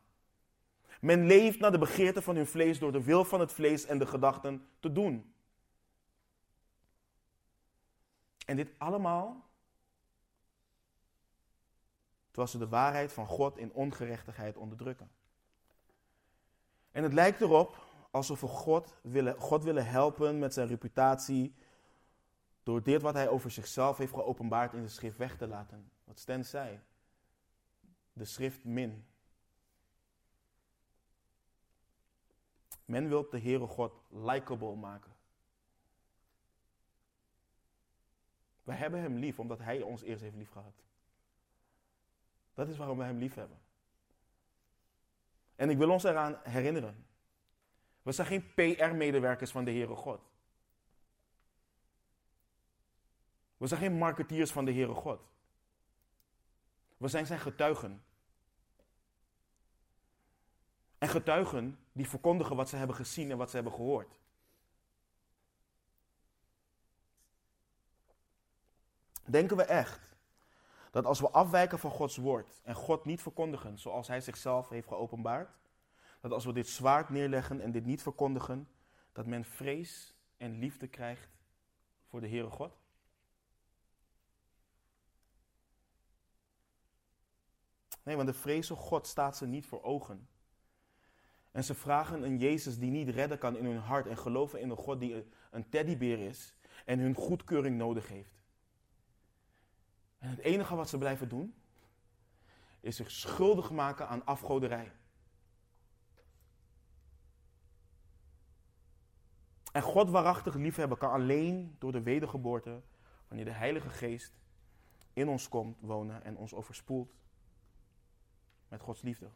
Men leeft naar de begeerte van hun vlees door de wil van het vlees en de gedachten te doen. En dit allemaal terwijl ze de waarheid van God in ongerechtigheid onderdrukken. En het lijkt erop alsof we God willen, God willen helpen met zijn reputatie door dit wat hij over zichzelf heeft geopenbaard in de schrift weg te laten. Wat Sten zei. De schrift min. Men wil de Heere God likable maken. We hebben hem lief omdat hij ons eerst heeft lief gehad. Dat is waarom we hem lief hebben. En ik wil ons eraan herinneren. We zijn geen PR-medewerkers van de Heere God. We zijn geen marketeers van de Heere God. We zijn zijn getuigen. En getuigen die verkondigen wat ze hebben gezien en wat ze hebben gehoord. Denken we echt dat als we afwijken van Gods woord en God niet verkondigen zoals Hij zichzelf heeft geopenbaard, dat als we dit zwaard neerleggen en dit niet verkondigen, dat men vrees en liefde krijgt voor de Heere God? Nee, want de vrees God staat ze niet voor ogen. En ze vragen een Jezus die niet redden kan in hun hart en geloven in een God die een teddybeer is en hun goedkeuring nodig heeft. En het enige wat ze blijven doen, is zich schuldig maken aan afgoderij. En God waarachtig liefhebben kan alleen door de wedergeboorte, wanneer de Heilige Geest in ons komt wonen en ons overspoelt met Gods liefde.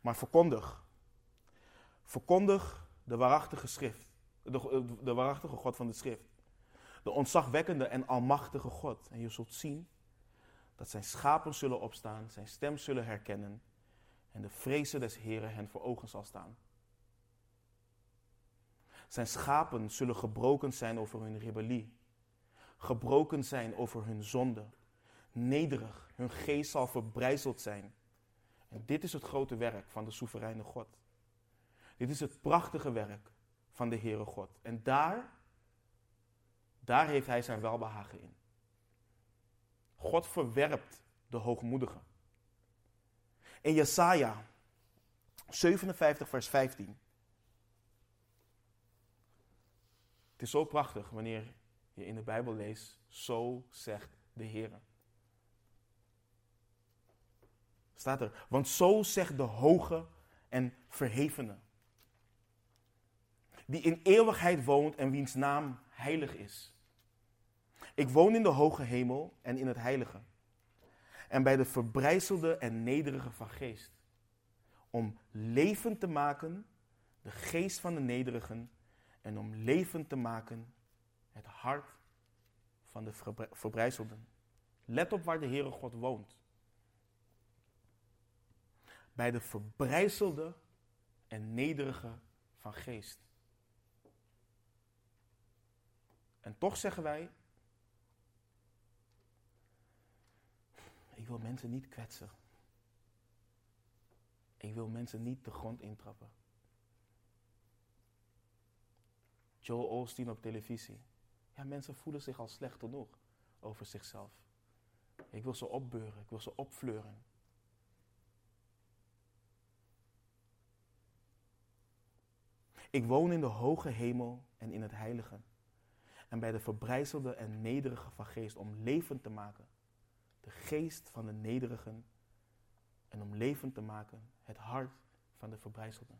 Maar verkondig, verkondig de waarachtige schrift, de, de waarachtige God van de schrift de ontzagwekkende en almachtige God. En je zult zien dat zijn schapen zullen opstaan, zijn stem zullen herkennen en de vrezen des Heren hen voor ogen zal staan. Zijn schapen zullen gebroken zijn over hun rebellie, gebroken zijn over hun zonde, nederig, hun geest zal verbrijzeld zijn. En dit is het grote werk van de soevereine God. Dit is het prachtige werk van de Heere God. En daar daar heeft hij zijn welbehagen in. God verwerpt de hoogmoedigen. In Jesaja 57 vers 15. Het is zo prachtig wanneer je in de Bijbel leest, zo zegt de Heer. Staat er, want zo zegt de hoge en verhevene. Die in eeuwigheid woont en wiens naam heilig is. Ik woon in de hoge hemel en in het heilige. En bij de verbrijzelde en nederige van geest. Om levend te maken de geest van de nederigen. En om levend te maken het hart van de verbrijzelden. Let op waar de Heere God woont. Bij de verbrijzelde en nederige van geest. En toch zeggen wij, Ik wil mensen niet kwetsen. Ik wil mensen niet de grond intrappen. Joel Osteen op televisie. Ja, mensen voelen zich al slecht genoeg over zichzelf. Ik wil ze opbeuren, ik wil ze opfleuren. Ik woon in de hoge hemel en in het heilige. En bij de verbrijzelde en nederige van geest om levend te maken de geest van de nederigen en om levend te maken het hart van de verbrijzelden.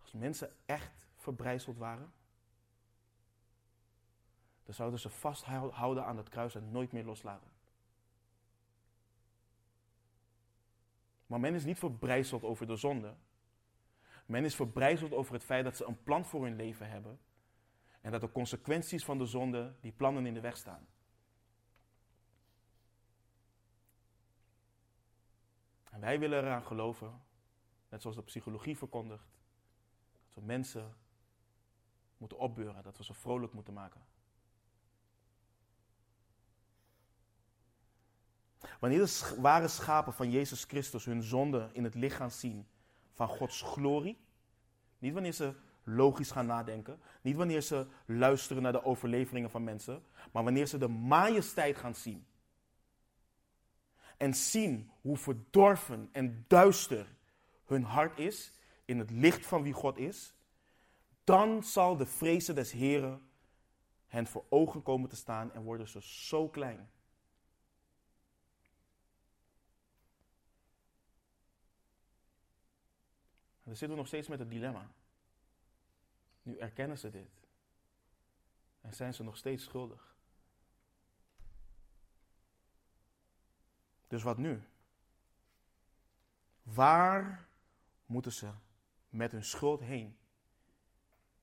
Als mensen echt verbrijzeld waren, dan zouden ze vasthouden aan het kruis en nooit meer loslaten. Maar men is niet verbrijzeld over de zonde. Men is verbrijzeld over het feit dat ze een plan voor hun leven hebben en dat de consequenties van de zonde die plannen in de weg staan. En wij willen eraan geloven, net zoals de psychologie verkondigt, dat we mensen moeten opbeuren, dat we ze vrolijk moeten maken. Wanneer de ware schapen van Jezus Christus hun zonde in het lichaam zien van Gods glorie, niet wanneer ze logisch gaan nadenken, niet wanneer ze luisteren naar de overleveringen van mensen, maar wanneer ze de majesteit gaan zien en zien hoe verdorven en duister hun hart is in het licht van wie God is, dan zal de vrezen des Heren hen voor ogen komen te staan en worden ze zo klein. En dan zitten we nog steeds met het dilemma. Nu erkennen ze dit. En zijn ze nog steeds schuldig. Dus wat nu? Waar moeten ze met hun schuld heen?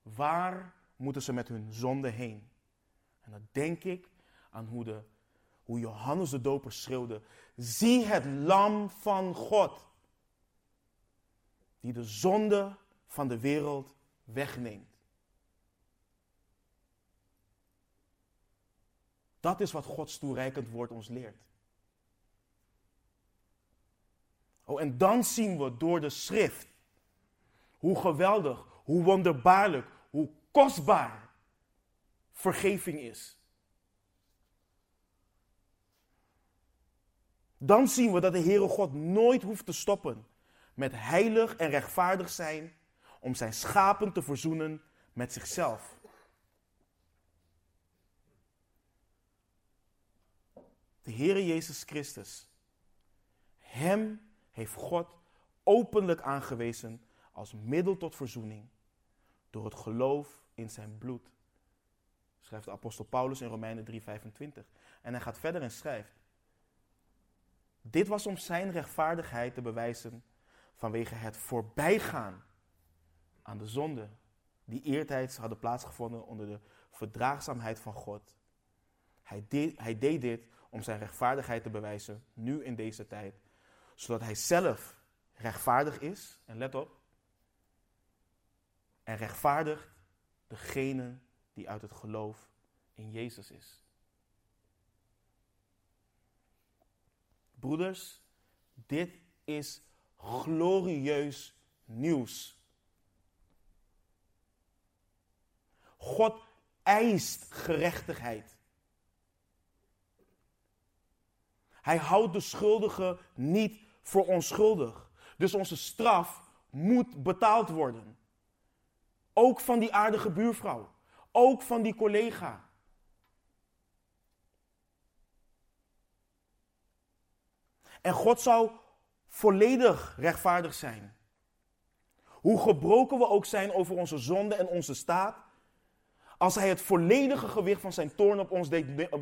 Waar moeten ze met hun zonde heen? En dan denk ik aan hoe, de, hoe Johannes de Doper schreeuwde: Zie het lam van God, die de zonde van de wereld wegneemt. Dat is wat Gods toereikend woord ons leert. Oh, en dan zien we door de schrift hoe geweldig, hoe wonderbaarlijk, hoe kostbaar vergeving is. Dan zien we dat de Heere God nooit hoeft te stoppen met heilig en rechtvaardig zijn om zijn schapen te verzoenen met zichzelf. De Heere Jezus Christus, Hem heeft God openlijk aangewezen als middel tot verzoening door het geloof in zijn bloed. Schrijft de apostel Paulus in Romeinen 3:25. En hij gaat verder en schrijft: Dit was om zijn rechtvaardigheid te bewijzen vanwege het voorbijgaan aan de zonde die eertijds hadden plaatsgevonden onder de verdraagzaamheid van God. Hij deed, hij deed dit om zijn rechtvaardigheid te bewijzen, nu in deze tijd, zodat hij zelf rechtvaardig is. En let op. En rechtvaardigt degene die uit het geloof in Jezus is. Broeders, dit is glorieus nieuws. God eist gerechtigheid. Hij houdt de schuldige niet voor onschuldig. Dus onze straf moet betaald worden. Ook van die aardige buurvrouw. Ook van die collega. En God zou volledig rechtvaardig zijn. Hoe gebroken we ook zijn over onze zonde en onze staat, als Hij het volledige gewicht van zijn toorn op ons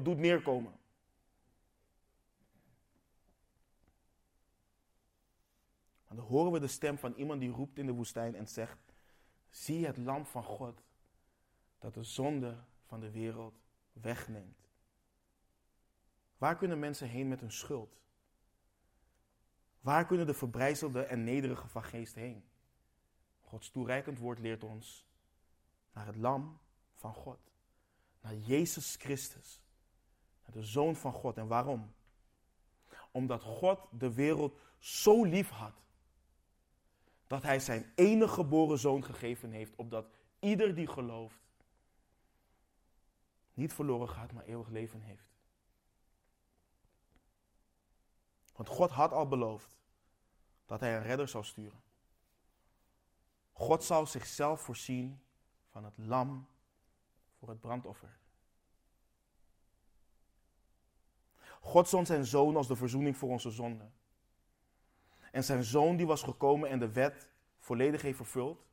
doet neerkomen. En dan horen we de stem van iemand die roept in de woestijn en zegt: Zie het lam van God dat de zonde van de wereld wegneemt. Waar kunnen mensen heen met hun schuld? Waar kunnen de verbrijzelde en nederige van geest heen? Gods toereikend woord leert ons naar het lam van God. Naar Jezus Christus. Naar de Zoon van God. En waarom? Omdat God de wereld zo lief had. Dat hij zijn enige geboren zoon gegeven heeft. Opdat ieder die gelooft niet verloren gaat, maar eeuwig leven heeft. Want God had al beloofd dat hij een redder zou sturen. God zou zichzelf voorzien van het lam voor het brandoffer. God zond zijn zoon als de verzoening voor onze zonden. En zijn zoon die was gekomen en de wet volledig heeft vervuld.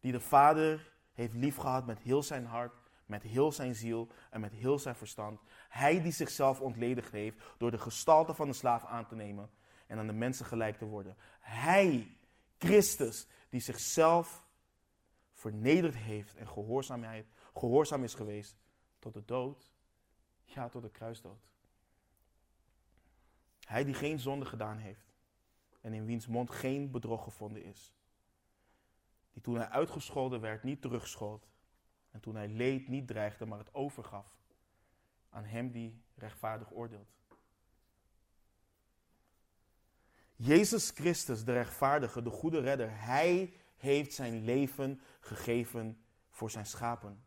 Die de Vader heeft liefgehad met heel zijn hart, met heel zijn ziel en met heel zijn verstand. Hij die zichzelf ontledigd heeft door de gestalte van de slaaf aan te nemen en aan de mensen gelijk te worden. Hij, Christus, die zichzelf vernederd heeft en gehoorzaamheid, gehoorzaam is geweest tot de dood, ja, tot de kruisdood. Hij die geen zonde gedaan heeft en in wiens mond geen bedrog gevonden is. Die toen hij uitgescholden werd niet terugschold en toen hij leed niet dreigde, maar het overgaf aan hem die rechtvaardig oordeelt. Jezus Christus, de rechtvaardige, de goede redder, hij heeft zijn leven gegeven voor zijn schapen.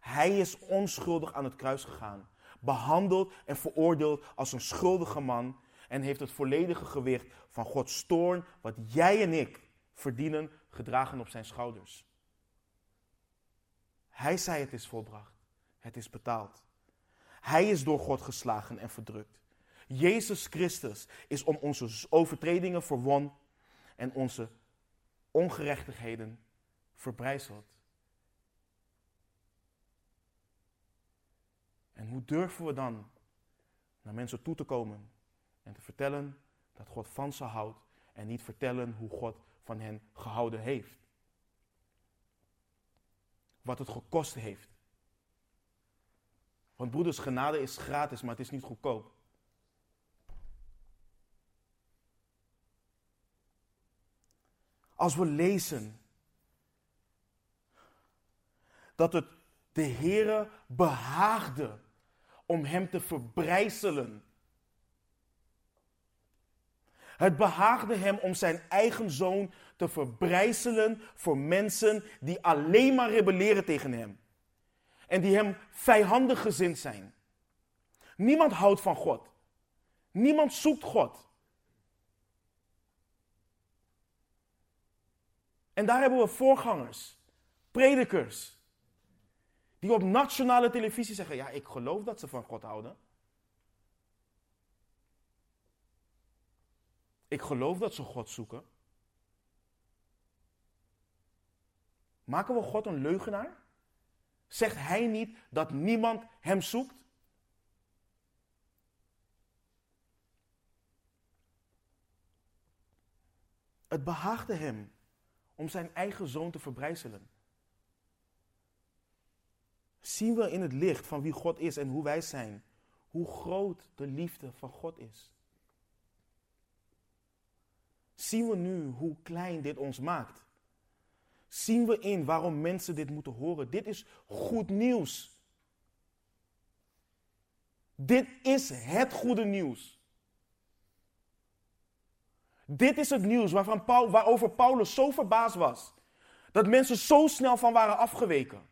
Hij is onschuldig aan het kruis gegaan, behandeld en veroordeeld als een schuldige man en heeft het volledige gewicht van Gods toorn, wat jij en ik verdienen, gedragen op zijn schouders. Hij zei het is volbracht, het is betaald. Hij is door God geslagen en verdrukt. Jezus Christus is om onze overtredingen verwon en onze ongerechtigheden verbrijzeld. En hoe durven we dan naar mensen toe te komen en te vertellen dat God van ze houdt en niet vertellen hoe God van hen gehouden heeft? Wat het gekost heeft. Want broeders, genade is gratis, maar het is niet goedkoop. Als we lezen dat het de Heere behaagde om hem te verbrijzelen. Het behaagde hem om zijn eigen zoon te verbrijzelen voor mensen die alleen maar rebelleren tegen hem. En die hem vijandig gezind zijn. Niemand houdt van God. Niemand zoekt God. En daar hebben we voorgangers, predikers, die op nationale televisie zeggen: Ja, ik geloof dat ze van God houden. Ik geloof dat ze God zoeken. Maken we God een leugenaar? Zegt hij niet dat niemand hem zoekt? Het behaagde hem om zijn eigen zoon te verbrijzelen. Zien we in het licht van wie God is en hoe wij zijn, hoe groot de liefde van God is. Zien we nu hoe klein dit ons maakt? Zien we in waarom mensen dit moeten horen? Dit is goed nieuws. Dit is het goede nieuws. Dit is het nieuws waarvan waarover Paulus zo verbaasd was. Dat mensen zo snel van waren afgeweken.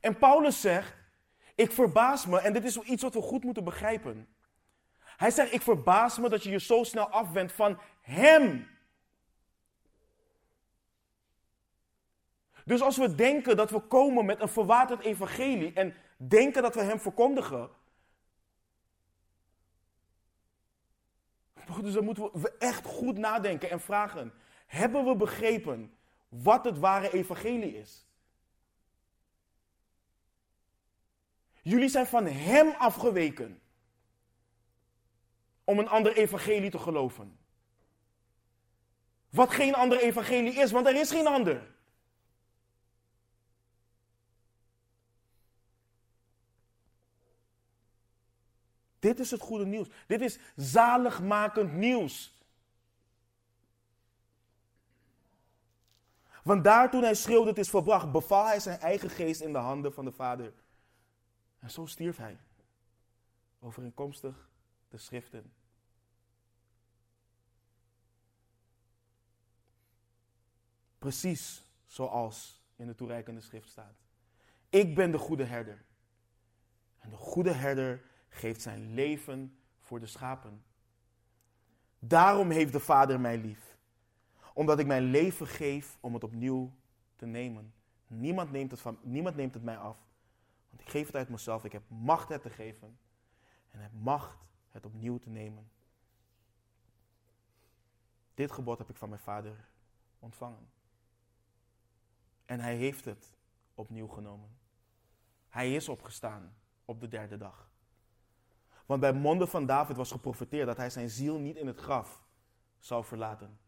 En Paulus zegt, ik verbaas me, en dit is iets wat we goed moeten begrijpen. Hij zegt, ik verbaas me dat je je zo snel afwendt van Hem. Dus als we denken dat we komen met een verwaterd evangelie en denken dat we hem verkondigen. Dus dan moeten we echt goed nadenken en vragen: hebben we begrepen wat het ware evangelie is? Jullie zijn van hem afgeweken om een ander evangelie te geloven. Wat geen ander evangelie is, want er is geen ander. Dit is het goede nieuws. Dit is zaligmakend nieuws. Want daar toen hij schreeuwde het is verbracht, beval hij zijn eigen geest in de handen van de Vader. En zo stierf hij. Overeenkomstig de schriften. Precies zoals in de toereikende schrift staat. Ik ben de goede herder. En de goede herder geeft zijn leven voor de schapen. Daarom heeft de Vader mij lief. Omdat ik mijn leven geef om het opnieuw te nemen. Niemand neemt het, van, niemand neemt het mij af. Want ik geef het uit mezelf. Ik heb macht het te geven. En heb macht het opnieuw te nemen. Dit gebod heb ik van mijn vader ontvangen. En hij heeft het opnieuw genomen. Hij is opgestaan op de derde dag. Want bij monden van David was geprofeteerd dat hij zijn ziel niet in het graf zou verlaten.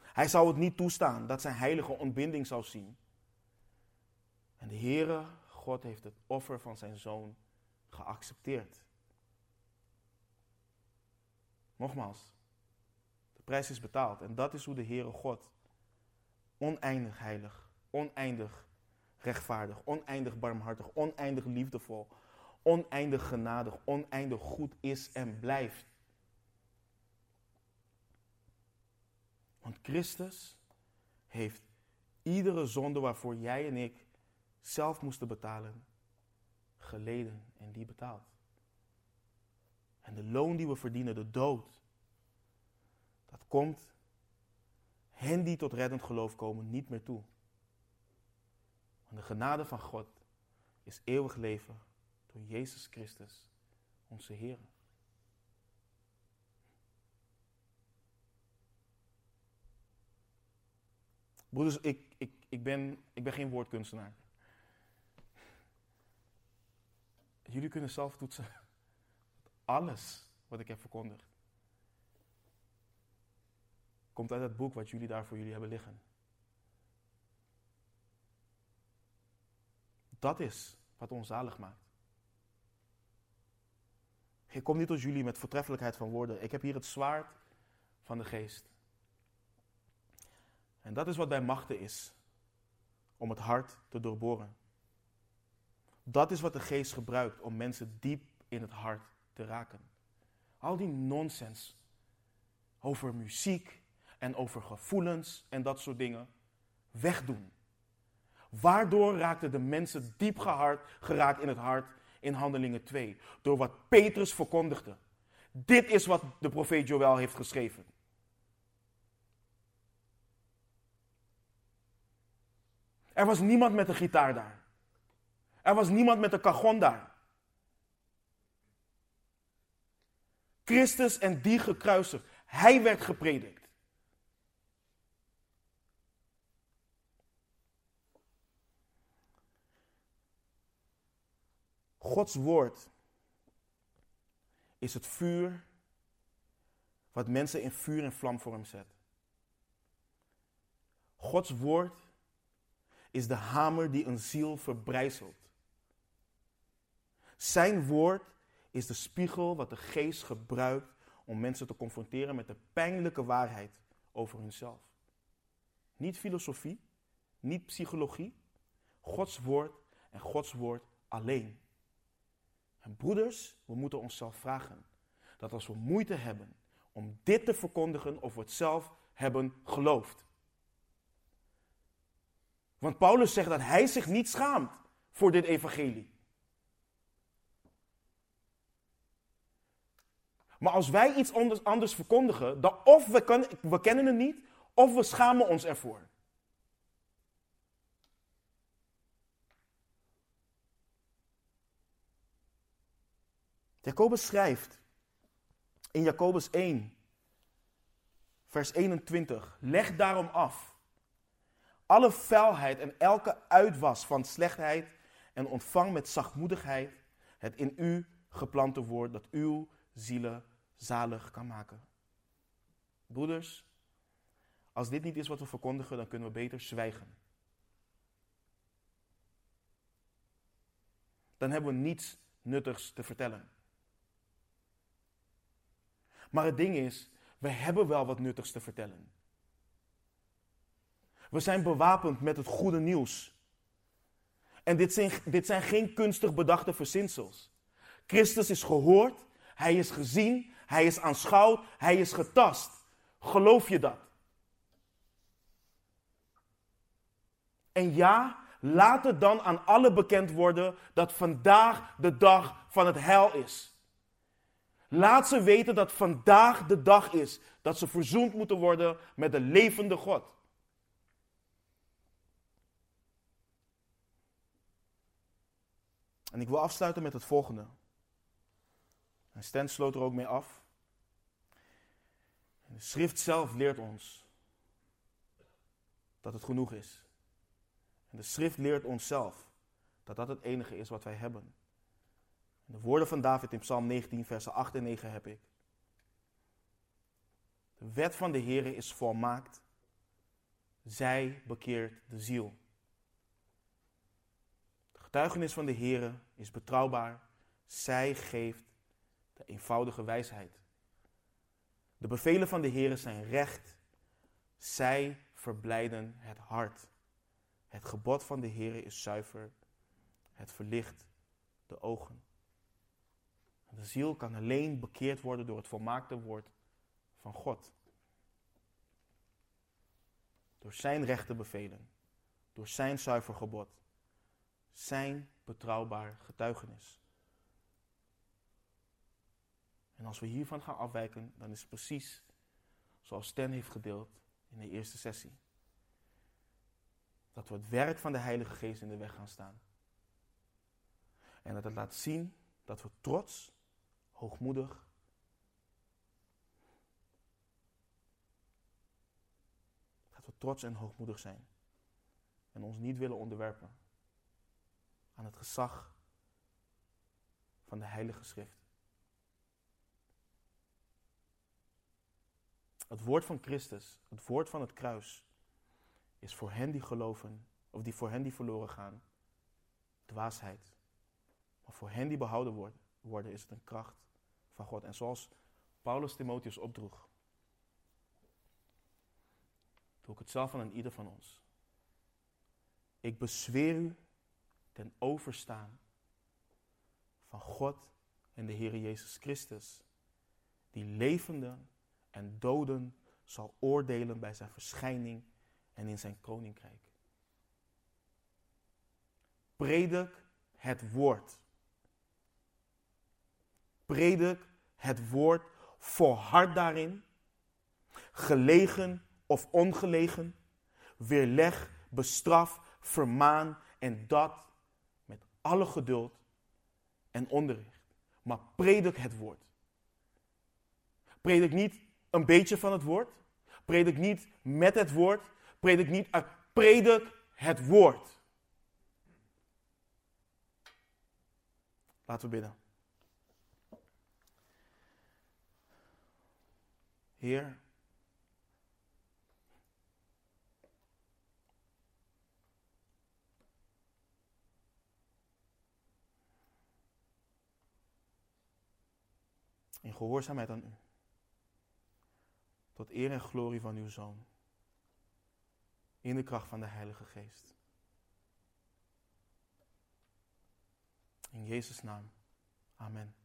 Hij zou het niet toestaan dat zijn heilige ontbinding zou zien. En de Heere God heeft het offer van zijn zoon geaccepteerd. Nogmaals, de prijs is betaald. En dat is hoe de Heere God, oneindig heilig, oneindig rechtvaardig, oneindig barmhartig, oneindig liefdevol, oneindig genadig, oneindig goed is en blijft. Want Christus heeft iedere zonde waarvoor jij en ik zelf moesten betalen, geleden en die betaald. En de loon die we verdienen, de dood, dat komt hen die tot reddend geloof komen niet meer toe. Want de genade van God is eeuwig leven door Jezus Christus, onze Heer. Broeders, ik, ik, ik, ben, ik ben geen woordkunstenaar. Jullie kunnen zelf toetsen. Alles wat ik heb verkondigd. Komt uit het boek wat jullie daar voor jullie hebben liggen. Dat is wat ons zalig maakt. Ik kom niet tot jullie met voortreffelijkheid van woorden. Ik heb hier het zwaard van de geest. En dat is wat bij machten is. Om het hart te doorboren. Dat is wat de geest gebruikt om mensen diep in het hart te raken. Al die nonsens over muziek en over gevoelens en dat soort dingen wegdoen. Waardoor raakten de mensen diep gehard, geraakt in het hart in Handelingen 2. Door wat Petrus verkondigde. Dit is wat de profeet Joël heeft geschreven. Er was niemand met een gitaar daar. Er was niemand met een cajon daar. Christus en die gekruisigd. Hij werd gepredikt. Gods woord is het vuur wat mensen in vuur en vlam voor hem zet. Gods woord is de hamer die een ziel verbrijzelt. Zijn woord is de spiegel wat de geest gebruikt om mensen te confronteren met de pijnlijke waarheid over hunzelf. Niet filosofie, niet psychologie, Gods woord en Gods woord alleen. En broeders, we moeten onszelf vragen dat als we moeite hebben om dit te verkondigen of we het zelf hebben geloofd. Want Paulus zegt dat hij zich niet schaamt voor dit evangelie. Maar als wij iets anders, verkondigen, dan of we, we kennen het niet, of we schamen ons ervoor. Jacobus schrijft in Jacobus 1, vers 21. Leg daarom af alle vuilheid en elke uitwas van slechtheid en ontvang met zachtmoedigheid het in u geplante woord dat uw zielen zalig kan maken. Broeders, als dit niet is wat we verkondigen, dan kunnen we beter zwijgen. Dan hebben we niets nuttigs te vertellen. Maar het ding is, we hebben wel wat nuttigs te vertellen. We zijn bewapend met het goede nieuws. En dit zijn, dit zijn geen kunstig bedachte verzinsels. Christus is gehoord, hij is gezien, hij is aanschouwd, hij is getast. Geloof je dat? En ja, laat het dan aan alle bekend worden dat vandaag de dag van het heil is. Laat ze weten dat vandaag de dag is dat ze verzoend moeten worden met de levende God. En ik wil afsluiten met het volgende. En Stan sloot er ook mee af. De schrift zelf leert ons dat het genoeg is. En de schrift leert ons zelf dat dat het enige is wat wij hebben. De woorden van David in Psalm 19, versen 8 en 9 heb ik. De wet van de Heere is volmaakt. Zij bekeert de ziel. De getuigenis van de Heere is betrouwbaar. Zij geeft de eenvoudige wijsheid. De bevelen van de Heere zijn recht. Zij verblijden het hart. Het gebod van de Heere is zuiver. Het verlicht de ogen. De ziel kan alleen bekeerd worden door het volmaakte woord van God. Door zijn rechte bevelen. Door zijn zuiver gebod. Zijn betrouwbaar getuigenis. En als we hiervan gaan afwijken, dan is het precies zoals Stan heeft gedeeld in de eerste sessie. Dat we het werk van de Heilige Geest in de weg gaan staan. En dat het laat zien dat we trots, hoogmoedig, dat we trots en hoogmoedig zijn. En ons niet willen onderwerpen aan het gezag van de Heilige Schrift. Het woord van Christus, het woord van het kruis, is voor hen die geloven, of die voor hen die verloren gaan, dwaasheid. Maar voor hen die behouden worden, worden is het een kracht God. En zoals Paulus Timotheus opdroeg, doe ik het zelf aan ieder van ons. Ik bezweer u ten overstaan van God en de Heer Jezus Christus, die levenden en doden zal oordelen bij zijn verschijning en in zijn koninkrijk. Predik het woord. Predik het woord, volhard daarin, gelegen of ongelegen, weerleg, bestraf, vermaan en dat met alle geduld en onderricht. Maar predik het woord. Predik niet een beetje van het woord. Predik niet met het woord. Predik niet uit. Predik het woord. Laten we bidden. Heer, in gehoorzaamheid aan u. Tot eer en glorie van uw Zoon. In de kracht van de Heilige Geest. In Jezus' naam. Amen.